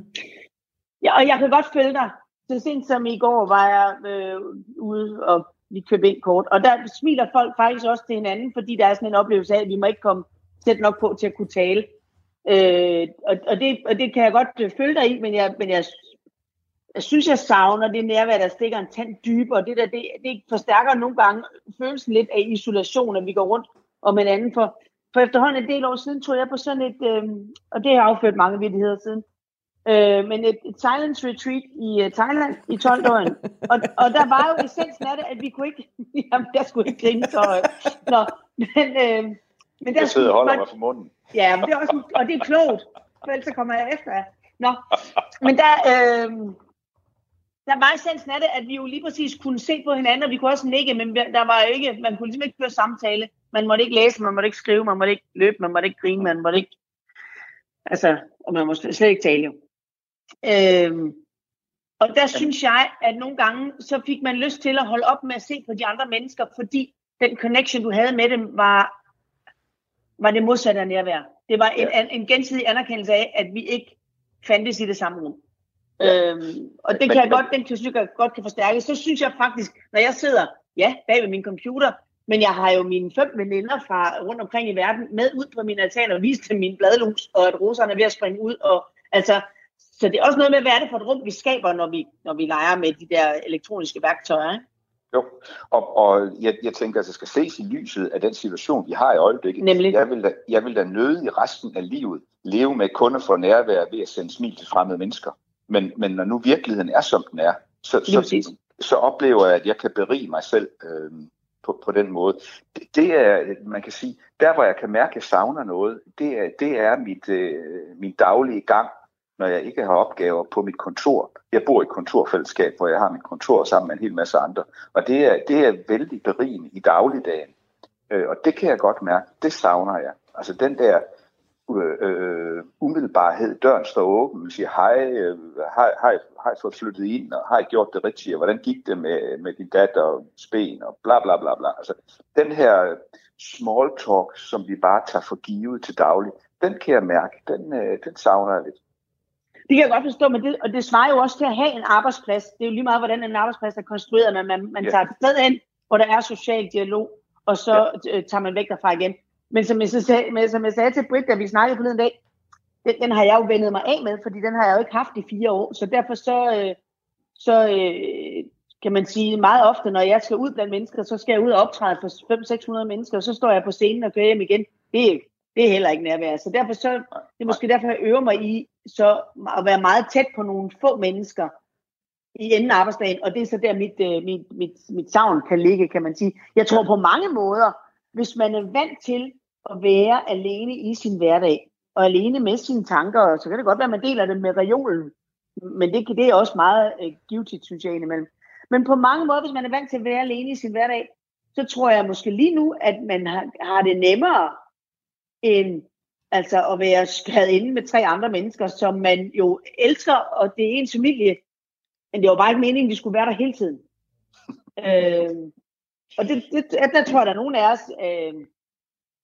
Ja, og jeg kan godt følge dig. Så sent som i går var jeg øh, ude og vi købe ind kort. Og der smiler folk faktisk også til hinanden, fordi der er sådan en oplevelse af, at vi må ikke komme tæt nok på til at kunne tale. Øh, og, og, det, og det kan jeg godt øh, følge dig i, men jeg, men jeg, jeg synes, jeg savner det nærvær, der stikker en tand dybere. Det, der, det, det forstærker nogle gange følelsen lidt af isolation, at vi går rundt om hinanden. For, for efterhånden en del år siden tog jeg på sådan et, øh, og det har afført mange vidigheder siden, øh, men et, et silence retreat i uh, Thailand i 12 år. Og, og der var jo essensen af det, at vi kunne ikke, jamen der skulle ikke grine, så, nå, men, øh, men der jeg sidder og holder mig for munden. Ja, men det er også, og det er klogt, for ellers så kommer jeg efter jer. Nå, men der, øh, der var essensen af det, at vi jo lige præcis kunne se på hinanden, og vi kunne også nikke, men der var jo ikke, man kunne ligesom ikke føre samtale. Man måtte ikke læse, man måtte ikke skrive, man måtte ikke løbe, man måtte ikke grine, man måtte ikke... Altså, og man måtte slet ikke tale jo. Øhm, og der synes jeg, at nogle gange, så fik man lyst til at holde op med at se på de andre mennesker, fordi den connection, du havde med dem, var, var det modsatte af nærvær. Det var en, en, en gensidig anerkendelse af, at vi ikke fandtes i det samme rum. Ja. Øhm, og det kan men, jeg godt, den synes jeg godt kan forstærkes. Så synes jeg faktisk, når jeg sidder, ja, bag ved min computer, men jeg har jo mine fem veninder fra rundt omkring i verden med ud på min altan og vist dem min bladlus, og at roserne er ved at springe ud. Og, altså, så det er også noget med, hvad er det for et rum, vi skaber, når vi, når vi leger med de der elektroniske værktøjer. Ikke? Jo, og, og jeg, jeg tænker, at det skal ses i lyset af den situation, vi har i øjeblikket. Nemlig. Jeg vil da, jeg vil da nøde i resten af livet leve med kun at få nærvær ved at sende smil til fremmede mennesker. Men, men når nu virkeligheden er, som den er, så, så, så oplever jeg, at jeg kan berige mig selv øh, på, på den måde. Det, det er, man kan sige, der hvor jeg kan mærke, at jeg savner noget, det er, det er mit, øh, min daglige gang når jeg ikke har opgaver på mit kontor. Jeg bor i et kontorfællesskab, hvor jeg har mit kontor sammen med en hel masse andre. Og det er, det er vældig berigende i dagligdagen. Øh, og det kan jeg godt mærke. Det savner jeg. Altså den der øh, øh umiddelbarhed. Døren står åben. Man siger, hej, øh, har, har, har I fået flyttet ind, og har jeg gjort det rigtigt, og hvordan gik det med, med din datter og spen, og bla bla bla bla. Altså, den her small talk, som vi bare tager for givet til daglig, den kan jeg mærke, den, øh, den savner jeg lidt. Det kan jeg godt forstå, men det, og det svarer jo også til at have en arbejdsplads. Det er jo lige meget, hvordan en arbejdsplads er konstrueret, men man, man tager et sted hen, hvor der er social dialog, og så ja. tager man væk derfra igen. Men som jeg, så sagde, men som jeg sagde til Britt, da vi snakkede på den dag, den, den har jeg jo vendet mig af med, fordi den har jeg jo ikke haft i fire år. Så derfor så, øh, så øh, kan man sige meget ofte, når jeg skal ud blandt mennesker, så skal jeg ud og optræde for 500-600 mennesker, og så står jeg på scenen og kører hjem igen. Det er, det er heller ikke nærvær. Så derfor så, det er måske derfor, jeg øver mig i så at være meget tæt på nogle få mennesker i enden af arbejdsdagen, og det er så der mit, øh, mit, mit, mit savn kan ligge, kan man sige. Jeg tror på mange måder, hvis man er vant til at være alene i sin hverdag, og alene med sine tanker, så kan det godt være, at man deler det med reolen, men det, det er også meget øh, uh, givetigt, synes jeg indimellem. Men på mange måder, hvis man er vant til at være alene i sin hverdag, så tror jeg måske lige nu, at man har, har det nemmere end altså at være skadet inde med tre andre mennesker, som man jo elsker, og det er ens familie. Men det var bare ikke meningen, at de skulle være der hele tiden. øh, og det, det, der tror jeg, der er nogen af os øh,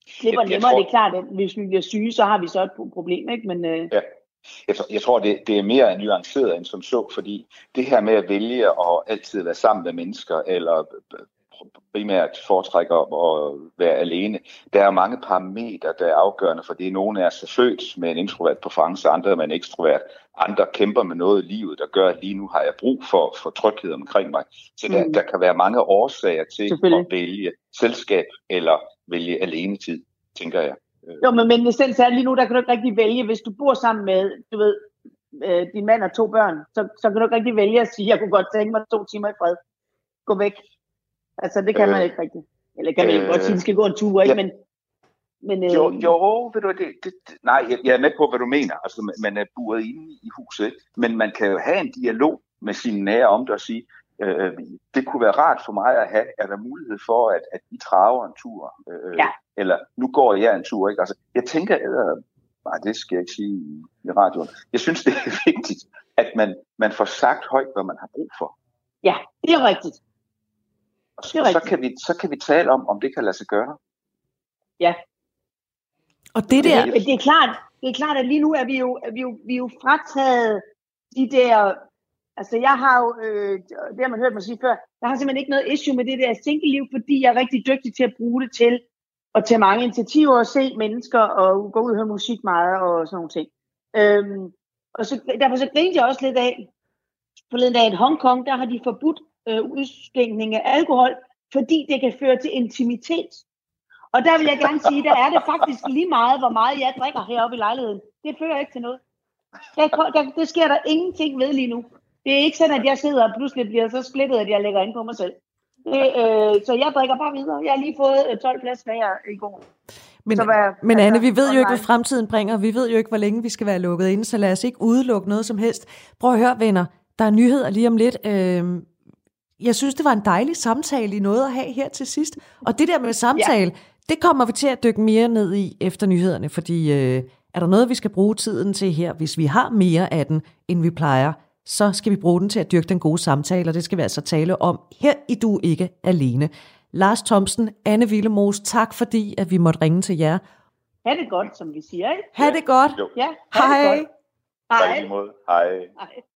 slipper jeg, jeg nemmere. Tror... Det er klart, at hvis vi bliver syge, så har vi så et problem. Ikke? Men, øh, ja. Jeg, jeg tror, det, det er mere nuanceret end som så, fordi det her med at vælge at altid være sammen med mennesker, eller primært foretrækker at være alene. Der er mange parametre, der er afgørende, fordi nogle er så født med en introvert præference, andre med en ekstrovert. Andre kæmper med noget i livet, der gør, at lige nu har jeg brug for, for tryghed omkring mig. Så der, mm. der kan være mange årsager til at vælge selskab eller vælge alene tid, tænker jeg. Jo, men, men selv så lige nu, der kan du ikke rigtig vælge, hvis du bor sammen med, du ved, øh, din mand og to børn, så, så kan du ikke rigtig vælge at sige, jeg kunne godt tænke mig to timer i fred. Gå væk. Altså, det kan øh, man ikke rigtigt. Eller kan man øh, godt sige, at vi skal gå en tur, ikke? Ja. Men, men, øh, jo, jo, ved du, det, det, nej, jeg, jeg er med på, hvad du mener. Altså, man er buret inde i huset, ikke? men man kan jo have en dialog med sine nære om det og sige, øh, det kunne være rart for mig at have, er der mulighed for, at, at I traver en tur? Øh, ja. Eller nu går jeg en tur, ikke? Altså, jeg tænker, eller, nej, det skal jeg ikke sige i radioen. Jeg synes, det er vigtigt, at man, man får sagt højt, hvad man har brug for. Ja, det er rigtigt. Og så, så, kan vi, så kan vi tale om, om det kan lade sig gøre. Ja. Og det der... Det, det, er klart, det er klart, at lige nu er vi jo, er vi jo, vi er jo frataget de der... Altså jeg har jo, øh, det har man hørt mig sige før, jeg har simpelthen ikke noget issue med det der single-liv, fordi jeg er rigtig dygtig til at bruge det til at tage mange initiativer og se mennesker og gå ud og høre musik meget og sådan nogle ting. Øhm, og så, derfor så grinte jeg også lidt af, forleden dag i Hongkong, der har de forbudt øh, udskænkning af alkohol, fordi det kan føre til intimitet. Og der vil jeg gerne sige, der er det faktisk lige meget, hvor meget jeg drikker heroppe i lejligheden. Det fører ikke til noget. Der, der, det sker der ingenting ved lige nu. Det er ikke sådan, at jeg sidder og pludselig bliver så splittet, at jeg lægger ind på mig selv. Det, øh, så jeg drikker bare videre. Jeg har lige fået 12 plads med i går. Men, så hvad, men Anne, vi ved jo ikke, hvad fremtiden bringer. Vi ved jo ikke, hvor længe vi skal være lukket inde, så lad os ikke udelukke noget som helst. Prøv at høre, venner. Der er nyheder lige om lidt. Øh, jeg synes, det var en dejlig samtale, I noget at have her til sidst. Og det der med samtale, ja. det kommer vi til at dykke mere ned i efter nyhederne, fordi øh, er der noget, vi skal bruge tiden til her, hvis vi har mere af den, end vi plejer, så skal vi bruge den til at dyrke den gode samtale, og det skal vi altså tale om her i Du Ikke Alene. Lars Thomsen, Anne Villemos, tak fordi, at vi måtte ringe til jer. Ha' det godt, som vi siger, ikke? Ha' det godt. Jo. Ja, ha' Hej. det godt. Hej. Hej. Hej.